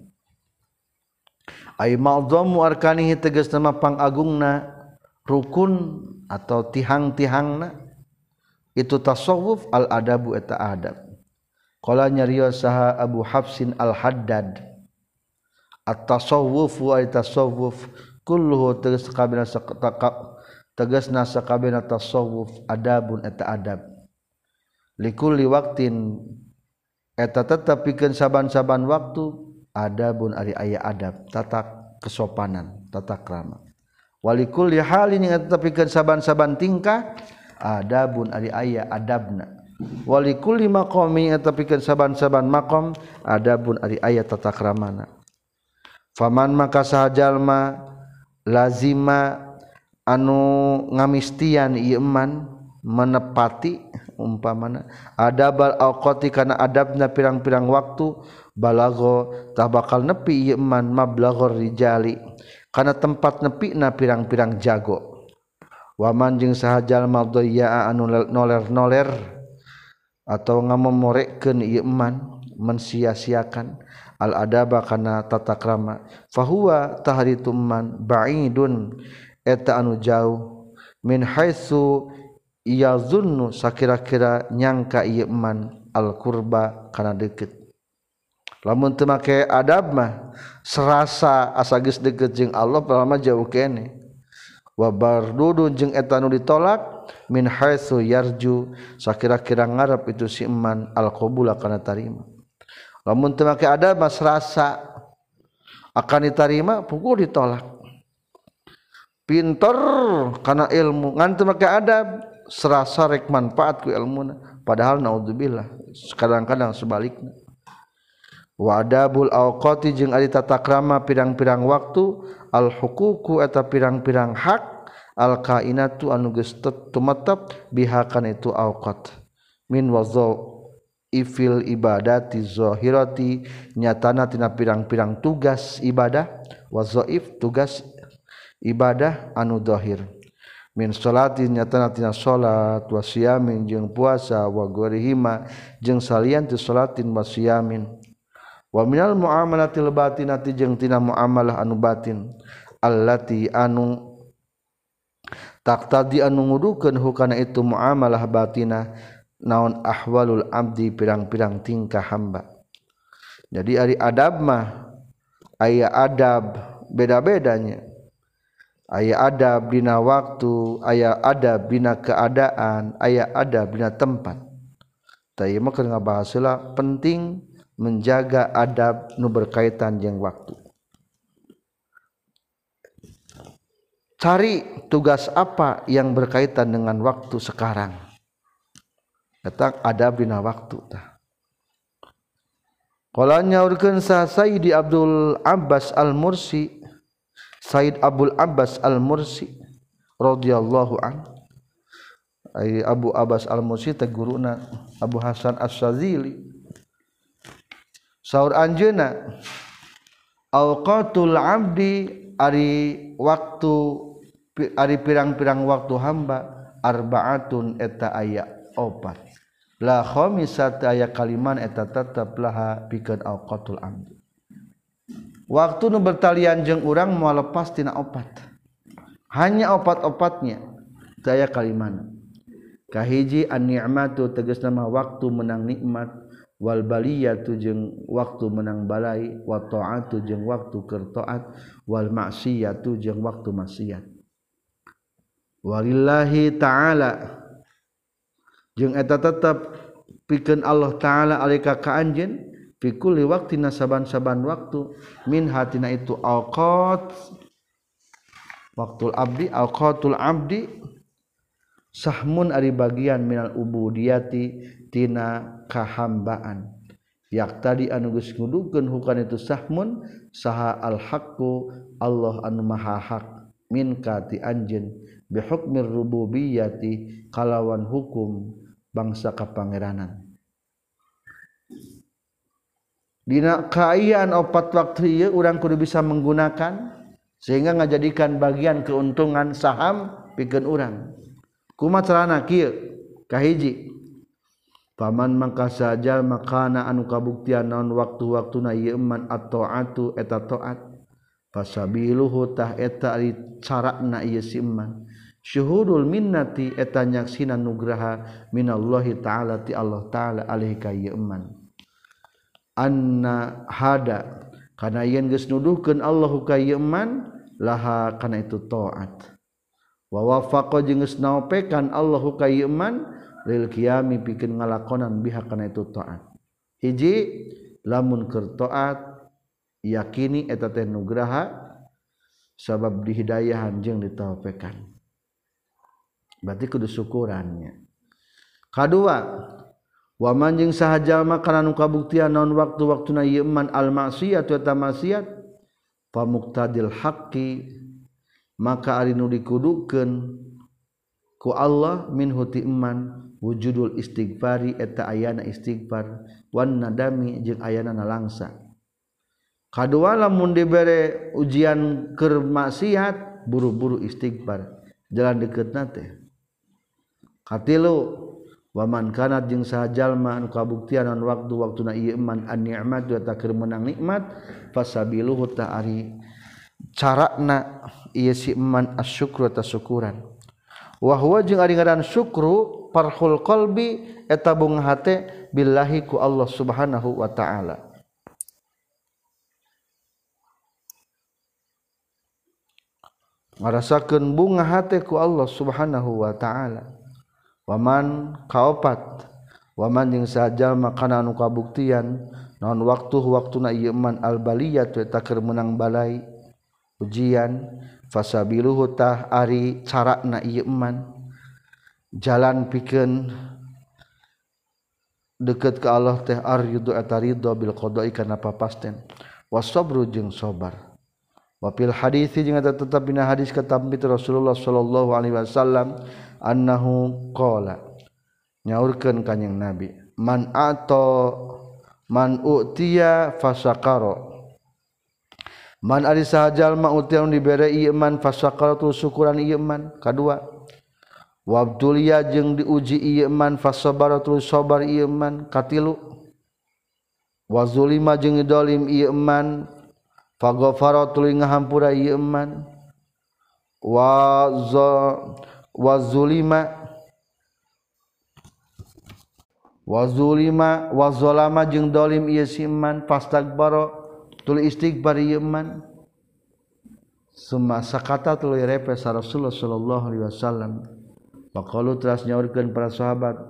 Ai ma'dhamu arkanihi tegas nama pangagungna rukun atau tihang-tihangna itu tasawuf al adabu eta adab Kala nyariyo saha Abu Hafsin Al-Haddad. At-tasawwuf wa at-tasawwuf kulluhu tegas kabina tegas nasa kabina tasawuf adabun eta adab. Likulli waktin eta tetap pikeun saban-saban waktu adabun ari aya adab, tata kesopanan, tata krama. Walikul halin yang tetap pikeun saban-saban tingkah adabun ari aya adabna walikulli maqami eh, eta saban-saban maqam adabun ari aya tata kramana faman maka sahajalma lazima anu ngamistian ieu man menepati umpamana adabal auqati kana adabna pirang-pirang waktu balago tah bakal nepi ieu man mablaghor rijali kana tempat nepi na pirang-pirang jago. Waman jeung sahajal madayya anu noler-noler atau nga memorekken Iman mensia-siakan. Al-adaba kana tata krama fahuwa taharitumman ba'idun. Eta anu jauh. Min haitsu yazunnu sakira-kira nyangka ieu man al-qurba kana deukeut. Lamun teu make adab mah serasa asa geus deukeut jeung Allah lama jauh kene wa bardudun jeung eta anu ditolak min haitsu yarju sakira-kira ngarep itu si iman alqabula kana tarima. Lamun teu make adab mah serasa akan diterima pukul ditolak. Pinter karena ilmu. Ngan teu make adab serasa rek manfaat ku ilmu padahal naudzubillah kadang-kadang sebaliknya. Wadabul awqati jeung ari tata krama pirang-pirang waktu al huququ eta pirang-pirang hak alkainatu anuges tumetep bihakan itu awqat. Min wazo ifil ibadati zohirati nyatana tina pirang-pirang tugas ibadah. Wazoif tugas ibadah anu dohir. Min salatin nyatana tina salat wasiamin jeung puasa wa gorihima jeung salian ti salatin wasiamin wa minal muamalatil batinati jeung tina muamalah anu batin. Allati anu taqtadi anu ngudukeun hukana itu muamalah batina naon ahwalul abdi pirang-pirang tingkah hamba. Jadi ari adab mah aya adab beda-bedanya. Aya ada bina waktu aya ada bina keadaan aya ada bina tempat. Tapi maka ngabahaslah penting menjaga adab nu berkaitan yang waktu cari tugas apa yang berkaitan dengan waktu sekarang. Datang ada bina waktu tah Kalau nyaurkeun sa Sayyidi Abdul Abbas Al-Mursi Said Abdul Abbas Al-Mursi radhiyallahu an. Abu Abbas Al-Mursi teh guruna Abu Hasan As-Sazili. Saur anjeuna awqatul abdi ari waktu ari pirang-pirang waktu hamba arbaatun eta aya opat. La khamisat aya kaliman eta tetep laha pikeun awqatul abdi waktu nu bertalian jeng orang mau lepas tina opat. Hanya opat-opatnya saya kalimana kahiji an ni'matu tegas nama waktu menang nikmat wal baliyatu jeung waktu menang balai wa ta'atu jeung waktu keur taat wal maksiyatu jeung waktu maksiat walillahi ta'ala. Jeung eta tetep pikeun Allah taala alika ka anjeun fikuli waktu nasaban-saban waktu min hatina itu alqat waktu abdi alqatul abdi sahmun ari bagian minal ubudiyati tina kahambaan. Yak tadi anu geus ngudukeun hukan itu sahmun saha al haqqu Allah anu maha hak min kati anjeun. bihukmir rububiyati kalawan hukum bangsa kapangeranan Dina kaayaan opat waktu ieu urang kudu bisa menggunakan sehingga ngajadikan bagian keuntungan saham pikeun urang. Kuma carana kieu? Kahiji. Paman mangka saja makana anu kabuktian naon waktu-waktuna ieu man at-taatu eta taat. Fasabiluhu tah eta carana ieu si iman syuhudul minnati eta nyaksina nugraha minallahi ta'ala ti Allah ta'ala alaihi ka anna hada kana yen geus nuduhkeun Allahu ka yeman laha kana itu taat. Wa wafaqa jeung geus naopekan Allahu ka yeman lil qiyami pikeun ngalakonan biha kana itu taat. Hiji lamun keur taat yakini eta teh nugraha sabab dihidayahan jeung ditaopekan. berarti kudu syukurannya. Kedua wamanjing sahjallma kana nu kabuktian naon waktu-waktu na yeman al-maksiat eta maksiat pamuktadil haqqi maka ari nu dikudukeun ku Allah min huti iman wujudul istighfari eta ayana istighfar wan nadami jeung ayana nalangsa. Kadua lamun dibere ujian keur maksiat buru-buru istighfar jalan deket nate katilu waman kanat jeung sahajalma anu kabuktian non waktu-waktuna ieu iman an nikmat wa takir menang nikmat fasabiluhu ta'ari carana ieu si iman asyukru ta syukuran. Wa huwa jeung ari ngaran syukru parhul qalbi eta bunga hate billahi ku Allah subhanahu wa taala. Ngarasakeun bunga hate ku Allah subhanahu wa taala. waman kaopat. Waman yang sajajal makanan anu kabuktian. Non waktu waktu na iman albaliyat takir menang balai. Ujian fasabiluhutah ari cara na iman jalan pikeun deket ke Allah teh ar yudu atarido bil qada'i kana papasten. Wasabru jeung sabar. wapil hadis jeung eta tetep dina hadis katampi Rasulullah sallallahu alaihi wasallam annahu qala nyaurkeun kanjing Nabi man ato man utiya fasakaro man ari sahajal ma utiya dibere iman fasakaro tu syukuran iman kadua wabdulia jeung diuji iman fasabara tu sabar iman katilu wazulima jeung dolim iman fagofaro tuluy ngahampura ieu man wa wa zulima. Wa zulima wa zalama jeung dolim ieu si man fastagbaro tuluy istighfar ieu man summa sakata tuluy repe sa Rasulullah sallallahu alaihi wasallam. Waqalu teras nyaurkeun para sahabat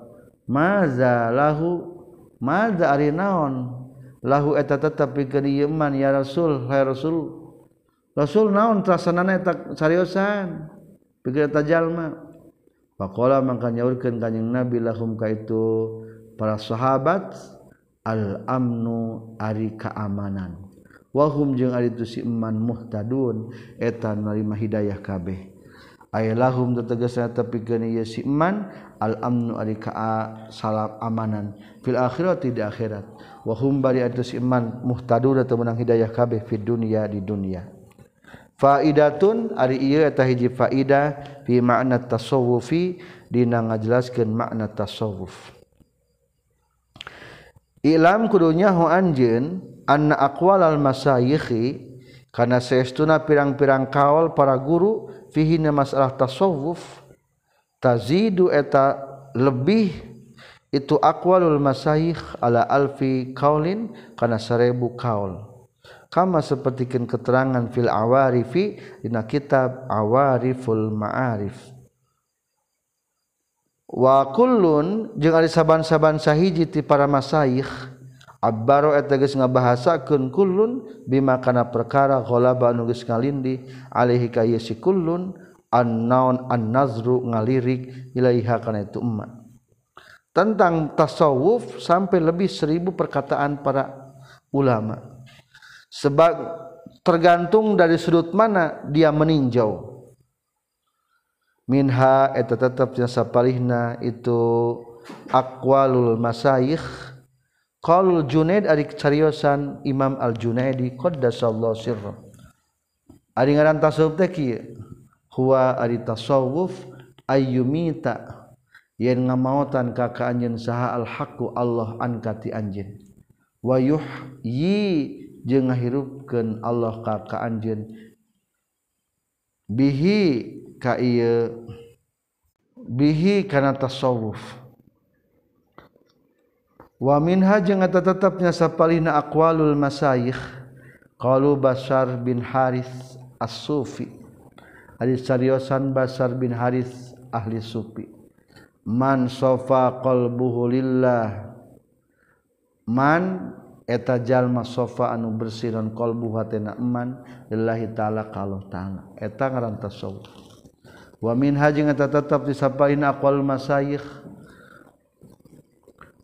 maza lahu maza ari naon? lahu eta tetap pikeun ieu ya rasul hai rasul. Rasul naon trasanana eta sariosan? Pikeun eta jalma. Faqala mangka nyaurkeun kanjing nabi lahum ka itu para sahabat al amnu ari kaamanan wahum jeung ari tu si iman muhtadun eta narima hidayah kabeh. Ay lahum tetegasna tepikeun ieu si iman al amnu ari ka salam amanan. Fil akhirati di akhirat. wahum bari atus iman muhtadun atau menang hidayah kabeh fid dunya di dunia. Faidatun ari ieu eta hiji faidah fi makna tasawufi dina ngajelaskeun makna tasawuf Ilam kudunya ho anjeun anna aqwalal masayikhi karena seestuna pirang-pirang kaol para guru fihina masalah tasawuf tazidu eta lebih itu aqwalul masayikh ala alfi kaulin kana seribu kaul. Sepertikan keterangan fil awarifi dina kitab awariful ma'arif. Wa kullun jeung ari saban-saban sahiji ti para masaikh abbaro eta geus ngabahasakeun kullun bima kana perkara ghalaba anu geus ngalindi alaihi ka si kullun an-naun an-nazru ngalirik ilaiha kana itu umat tentang tasawuf sampai lebih seribu perkataan para ulama. Sebab tergantung dari sudut mana dia meninjau. Minha eta tetap jasa palihna itu aqwalul masayikh qalul junaid ari cariosan imam al junaidi qaddasallahu sirra. Ari ngaran tasawuf teh kieu? Huwa ari tasawuf ayyumita yen ngamaotan kakak anjin saha al-haqqu Allah ankati anjin wa yuhyi jeung ngahirupkeun Allah ka ka anjeun. Bihi ka ieu bihi kana tasawuf. Wa minha jeung eta tetepnya sapalina aqwalul masayikh qalu basar bin haris as-sufi. Ari sariosan basar bin haris ahli sufi. man sofa qolbuhulillah man eta jalma sofa anu bersih qalbu hatena eman lillahi taala kalau taala. Eta ngaran tasawuf wa min hajing eta tetep disapain aqwal masayikh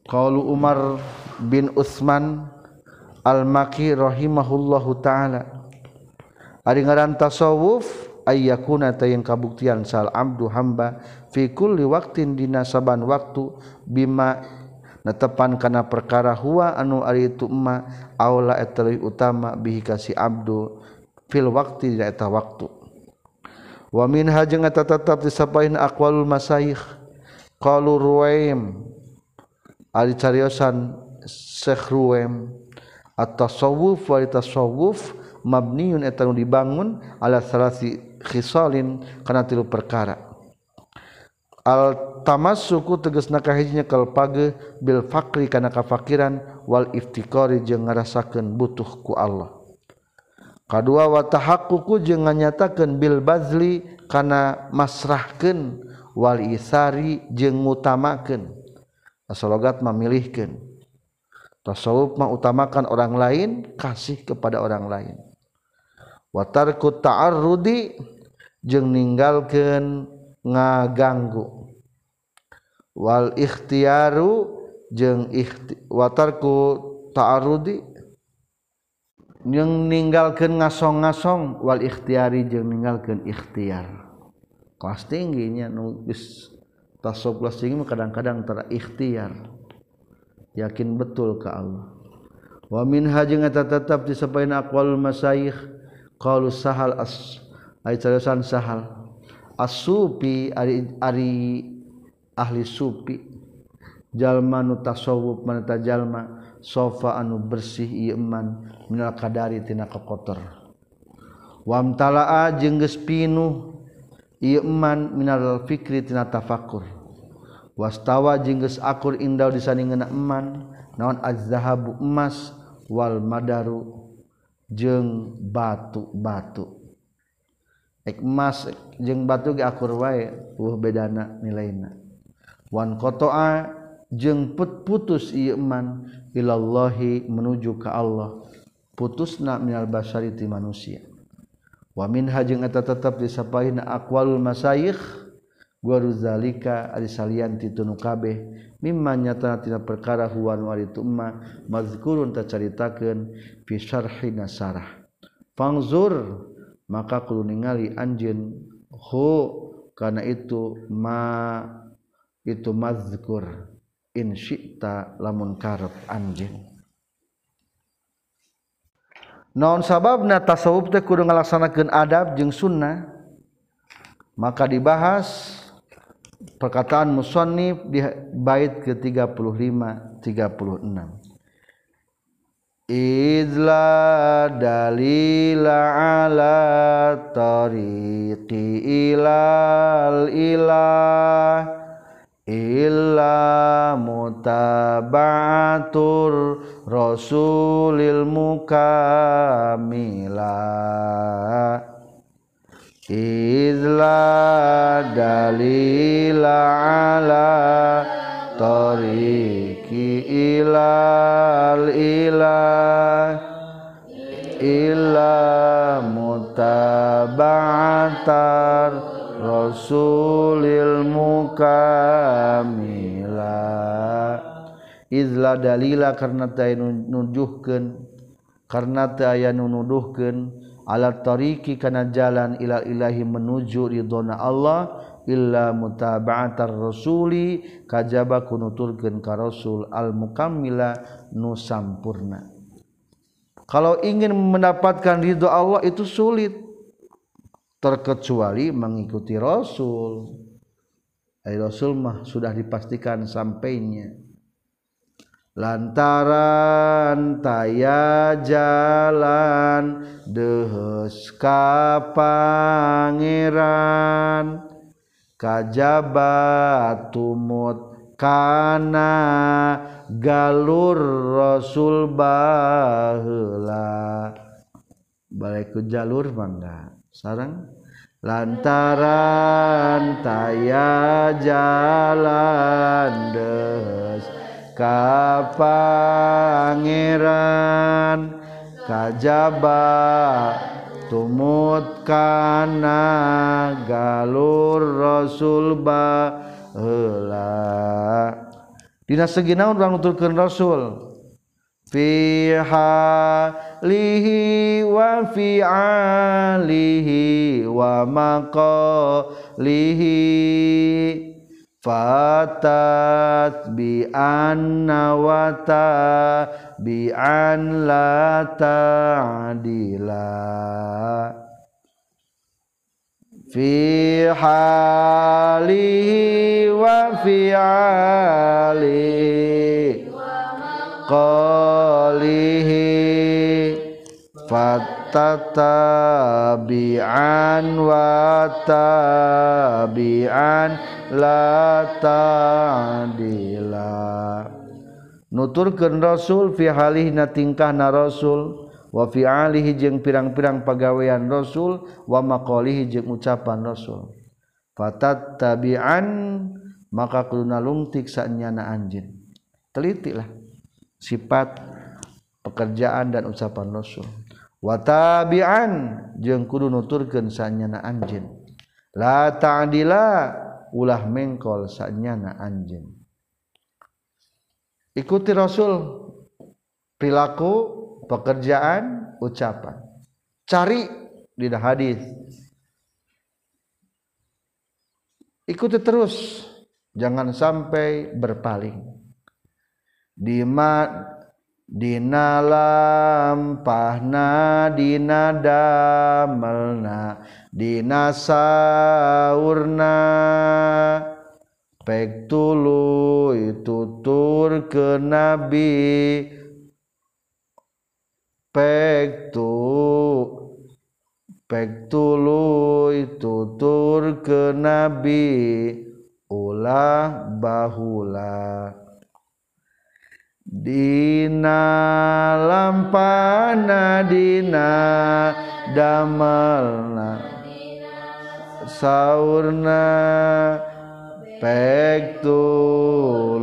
qaulu Umar bin Utsman al-Maki rahimahullahu taala. Ari ngaran tasawuf ayyakuna tayang kabuktian sal abdu hamba fikul liwaktin dina saban waktu bima netepan kana perkara huwa anu ari itu emma aula eta utama bihi kasi abdu fil waktu dina eta waktu. Wa min jeung eta tetep disapain aqwalul masaih. Qalu ruwaim ari cariosan Syekh Ruwaim at-tasawuf wa tasawuf mabniun eta dibangun ala salasi khisalin kana tilu perkara. al tamassuku tegasna kahijinya kal page bil fakri kana kafakiran wal iftiqari jeung ngarasakeun butuh ku Allah. Kadua wa tahaqququ jeung nganyatakeun bil bazli kana masrahkeun wal isari jeung ngutamakeun. Asalogat memilihkeun tasawuf mah utamakan orang lain kasih kepada orang lain. Wa tarku ta'arrudi jeung ninggalkeun ngaganggu. Wal ikhtiaru jeung ikhti watarku ta'arudi yang ninggalkan ngasong-ngasong wal ikhtiari jeung ninggalkan ikhtiar. Kelas tingginya nulis tasawuf kelas tinggi kadang-kadang terikhtiar yakin betul ke Allah. Wa min hajeng eta tetap disapain aqwalul masayikh qalu sahal as ai sahal. asupi Ari, Ari ahli supi. Jalma nu tasawuf maneta jalma sofa anu bersih iman minal kadari tina kekotor wamtalaa jeung geus pinuh ieu iman minal fikri tina tafakur. Wastawa jeung geus akur indah di saningna iman naon azzahabu emas wal madaru jeung batu-batu. emas jeung batu ge akur wae uh bedana nilaina wan qata'a jeung put putus ieu iman ilallahi menuju ka Allah putusna minal basari ti manusia. Wa minha jeung eta tetep disapaina aqwalul masayikh waru zalika ari salian ti tunu kabeh mimma nyata tina perkara huwan nu ari tumma mazkurun tacaritakeun fi syarhi nasarah. Fangzur maka kudu ningali anjeun hu kana itu ma itu mazkur. In syi'ta lamun karep anjeun. Naon sababna tasawuf teh kudu ngalaksanakeun adab jeung sunnah? Maka dibahas perkataan musannif di bait ke-35 36 Izla dalila ala tariqi ilal ilah illa mutaba'atur rasulil mukamila. Izla dalila ala tariqi ilal ilah illa mutaba'atar rasulil mukamila izla dalila karena ta nujuhkeun karena ta aya alat ala tariqi kana jalan ila ilahi menuju ridona Allah illa mutaba'atar rasuli kajaba kunuturkeun ka rasul al mukammila nu sampurna kalau ingin mendapatkan ridho Allah itu sulit. Terkecuali mengikuti rasul. Ay rasul mah sudah dipastikan sampainya. Lantaran taya jalan dehes ka pangeran kajaba tumut kana galur rasul baheula. Balik ke jalur mangga. Sarang lantaran taya jalan des ka pangeran kajaba tumut kana galur Rasul ba heula dina segi naon urang nuturkeun Rasul. Fi lihi wa fi alihi wa maqalihi. Fatat bi anna wa ta bi an la ta'dila. Fi halihi wa fi alihi qalihi. Fatatabi'an wa tabi'an la ta'dila. Nuturkeun rasul fi halihna tingkahna rasul wa fi alihi jeung pirang-pirang pagawean rasul wa maqalihi jeung ucapan rasul. Fatat tabi'an maka kuluna lungtik sanyana anjeun. Telitilah sifat pekerjaan dan ucapan rasul. Wa tabi'an jeung kudu nuturkeun sanyana anjeun. La ta'dila ta ulah mengkol sanyana anjeun ikuti rasul. Perilaku pekerjaan ucapan. Cari di hadis. Ikuti terus. Jangan sampai berpaling. Dimat Dinampahna Dinamelna dinasaurna. Pek tulu tutur ke nabi. Pek tu pek tulu tutur ke nabi. Ulah bahula. Dina lampana dina damalna. sauna pek tur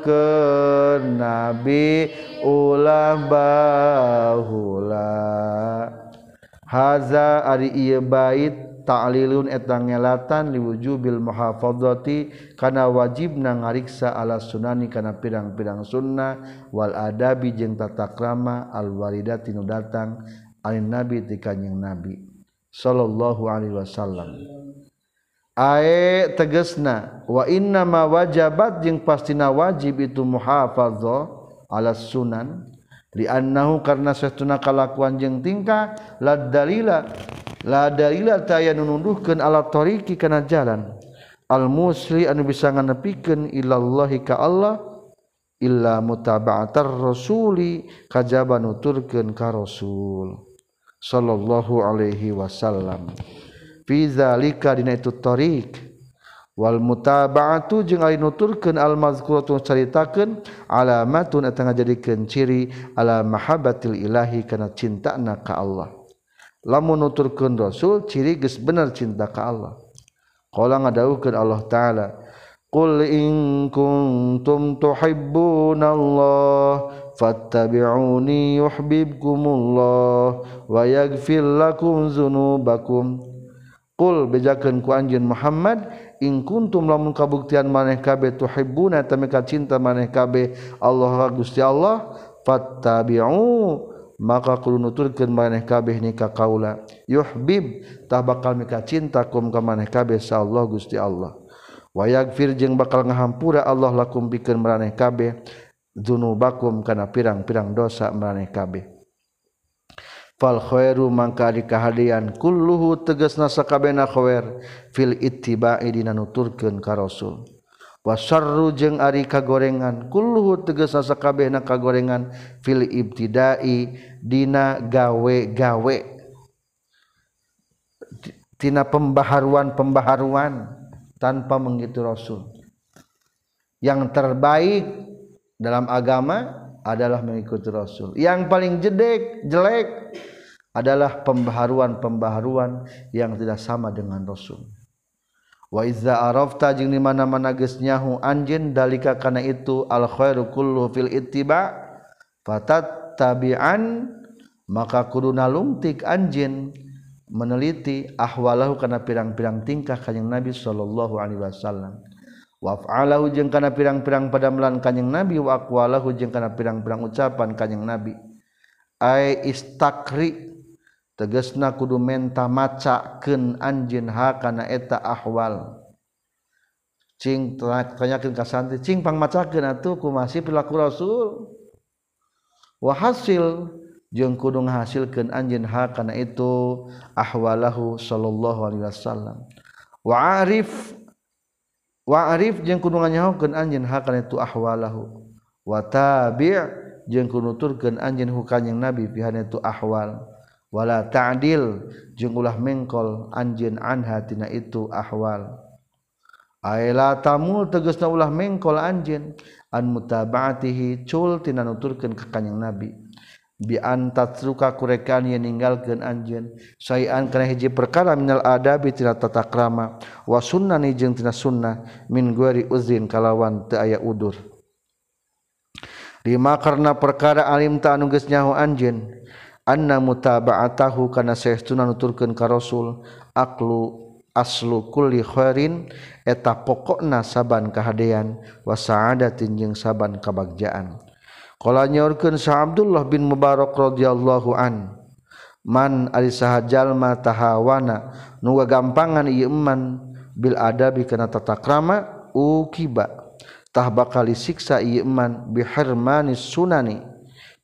ke nabi ulah bahula. Haza ari ieu bait ta'lilun eta ngelatan liwujubil muhafadzati kana wajibna ngariksa ala sunani kana pirang-pirang sunnah wal adabi jeung tata krama al waridati nu datang alin nabi ti kanjing nabi. sallallahu Alaihi Wasallam. Ae tegesna wa inna ma wajabat jeung pastina wajib itu muhafadzah ala sunan li annahu karna satuna kalakuan jeung tingkah la dalila la dalila taya nunduhkeun ala tariqi kana jalan. Al musli anu bisa nganepikeun ilallahi ka Allah illa mutaba'atar rasuli kajaba nuturkeun ka rasul. Shallallahu Alaihi Wasallam. Fizalika dina itu tarik wal mutabaatu jeung ari nuturkeun al mazkuratu caritakeun alamatun eta ngajadikeun ciri ala mahabbatil ilahi kana cintana ka Allah. Lamun nuturkeun rasul ciri geus bener cinta ka Allah. Qala ngadawuhkeun Allah taala Qul in kuntum tuhibbunallah fattabi'uni yuhibbukumullah wa yaghfir lakum dzunubakum Qul bejakeun ku anjeun Muhammad in kuntum lamun kabuktian maneh kabeh tuhibbuna tamika cinta maneh kabeh Allah Gusti Allah. Fattabi'u maka kudu nuturkeun maneh kabeh ni ka kaula. Yuhbib tah bakal mika cinta kum ka maneh kabeh sa Allah Gusti Allah. Wa yaghfir jeung bakal ngahampura Allah lakum pikeun maneh kabeh. dzunubakum kana pirang-pirang dosa maraneh kabeh. Fal khairu mangka di kahadian kulluhu tegasna sakabehna khair fil ittiba'i dina nuturkeun ka rasul. Wasarru jeung ari kagorengan kulluhu tegasna sakabehna kagorengan fil ibtidai dina gawe-gawe. Tina pembaharuan-pembaharuan tanpa menggitu rasul. Yang terbaik dalam agama adalah mengikuti rasul. Yang paling jedek jelek adalah pembaharuan-pembaharuan yang tidak sama dengan rasul. Waiza arafta jeung di mana-mana geus nyahu anjeun dalika kana itu al khairu kullu fil ittiba fatat tabi'an maka kudu nalungtik anjeun meneliti ahwalahu kana pirang-pirang tingkah kanjing Nabi sallallahu alaihi wasallam waf'alahu jeung kana pirang-pirang padamelan kanjing nabi wa aqwalahu jeung kana pirang-pirang ucapan kanjing nabi. Ai istakri tegasna kudu menta macakeun anjeun ha kana eta ahwal. Cing tanyakeun ka santri cing pang macakeun atuh kumasih perilaku rasul. Wa hasil jeung kudu ngahasilkeun anjeun ha kana itu ahwalahu sallallahu alaihi wasallam. Wa arif Waif jeung kununganyahukan anjin hakan itu ahwalahu. Watabi jeung kunuturkan anjin hukanyang nabi pihan itu ahwal. Wala ta'dil jeung ulah mengkol anjin anha tina itu ahwal. Aila tamul tegasna ulah mengkol anjin an mutaba'atihi cul tina nuturkeun ka kanjing nabi. biantatruka kurekan yang ninggalkeun anjeun. Sayan kana hiji perkara minal adabi tina tata krama wa sunnani jeung tina sunnah min guari uzrin kalawan teu aya udur. Lima karena perkara alim ta anu geus nyaho anjeun. Anna mutaba'atahu kana saestuna nuturkeun ka rasul aklu aslu kulli khairin eta pokokna saban kahadean wa sa'adatin jeung saban kabagjaan. Kala nyaurkeun Sa Abdullah bin Mubarak radhiyallahu an. Man ari saha jalma tahawana nu gampangan ieu iman bil adabi kana tata krama ukiba tah bakal disiksa ieu iman biharmanis sunani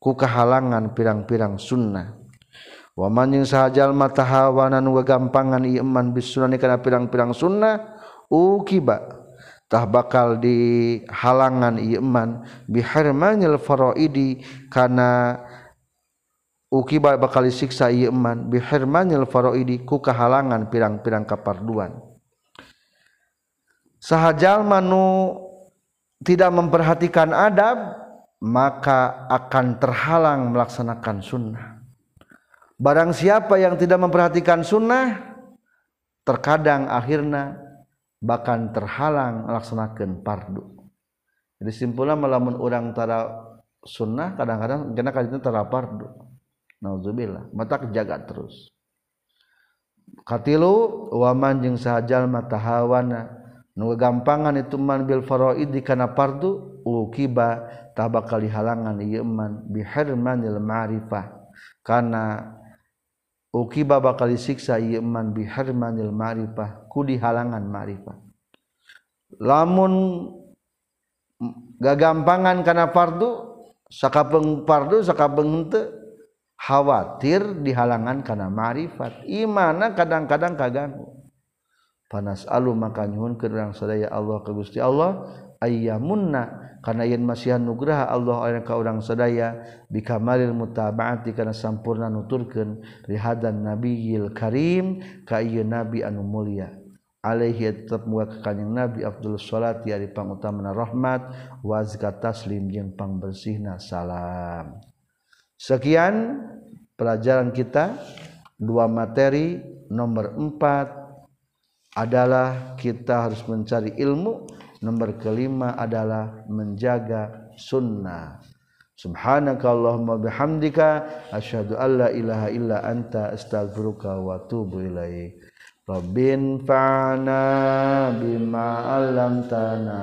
ku kahalangan pirang-pirang sunnah. Waman yang sahajal mata hawanan nu gampangan ieu iman bisunani kana pirang-pirang sunnah ukiba ukibakitah bakal di halangan Iman biharmanyil Faroidi karena ukiba bakal siksa Iman biharmanyil Faroidi ku kehalangan pirang-pirang kaparduan sahjal manu tidak memperhatikan adab maka akan terhalang melaksanakan sunnah. Barang siapa yang tidak memperhatikan sunnah, terkadang akhirnya bahkan terhalang melaksanakan fardu. Jadi simpulnya melamun orang tara sunnah kadang-kadang kena kajitnya tara fardu. Nauzubillah, mata jaga terus. Katilu waman jeung sahajal matahawana nu gampangan itu man bil faraidi kana fardu ukiba kali halangan Yeman bihirmanil ma'rifah uki baba kali siksa iman biharmanil marifah ku di halangan marifah. Lamun gagampangan karena fardu sakapeng fardu sakapeng henteu khawatir di halangan karena marifat imana kadang-kadang kaganggu. Panas alu maka nyuhun kedurang sadaya Allah ke Gusti Allah ayyamunna karena yen masihan nugraha Allah orang ka urang sadaya bikamalil mutabaati kana sampurna nuturkeun rihadan nabiyil karim ka ieu nabi anu mulia. Alaihi tetep muga ka kanjing nabi afdul sholati ari pangutamana rahmat wa zakat taslim jeung pangbersihna salam. Sekian pelajaran kita. Dua materi nomor empat adalah kita harus mencari ilmu nomor kelima adalah menjaga sunnah. Subhanaka allahumma bihamdika asyhadu alla ilaha illa anta astaghfiruka wa atubu ilaik. Rabbin fa'na bima 'allamtana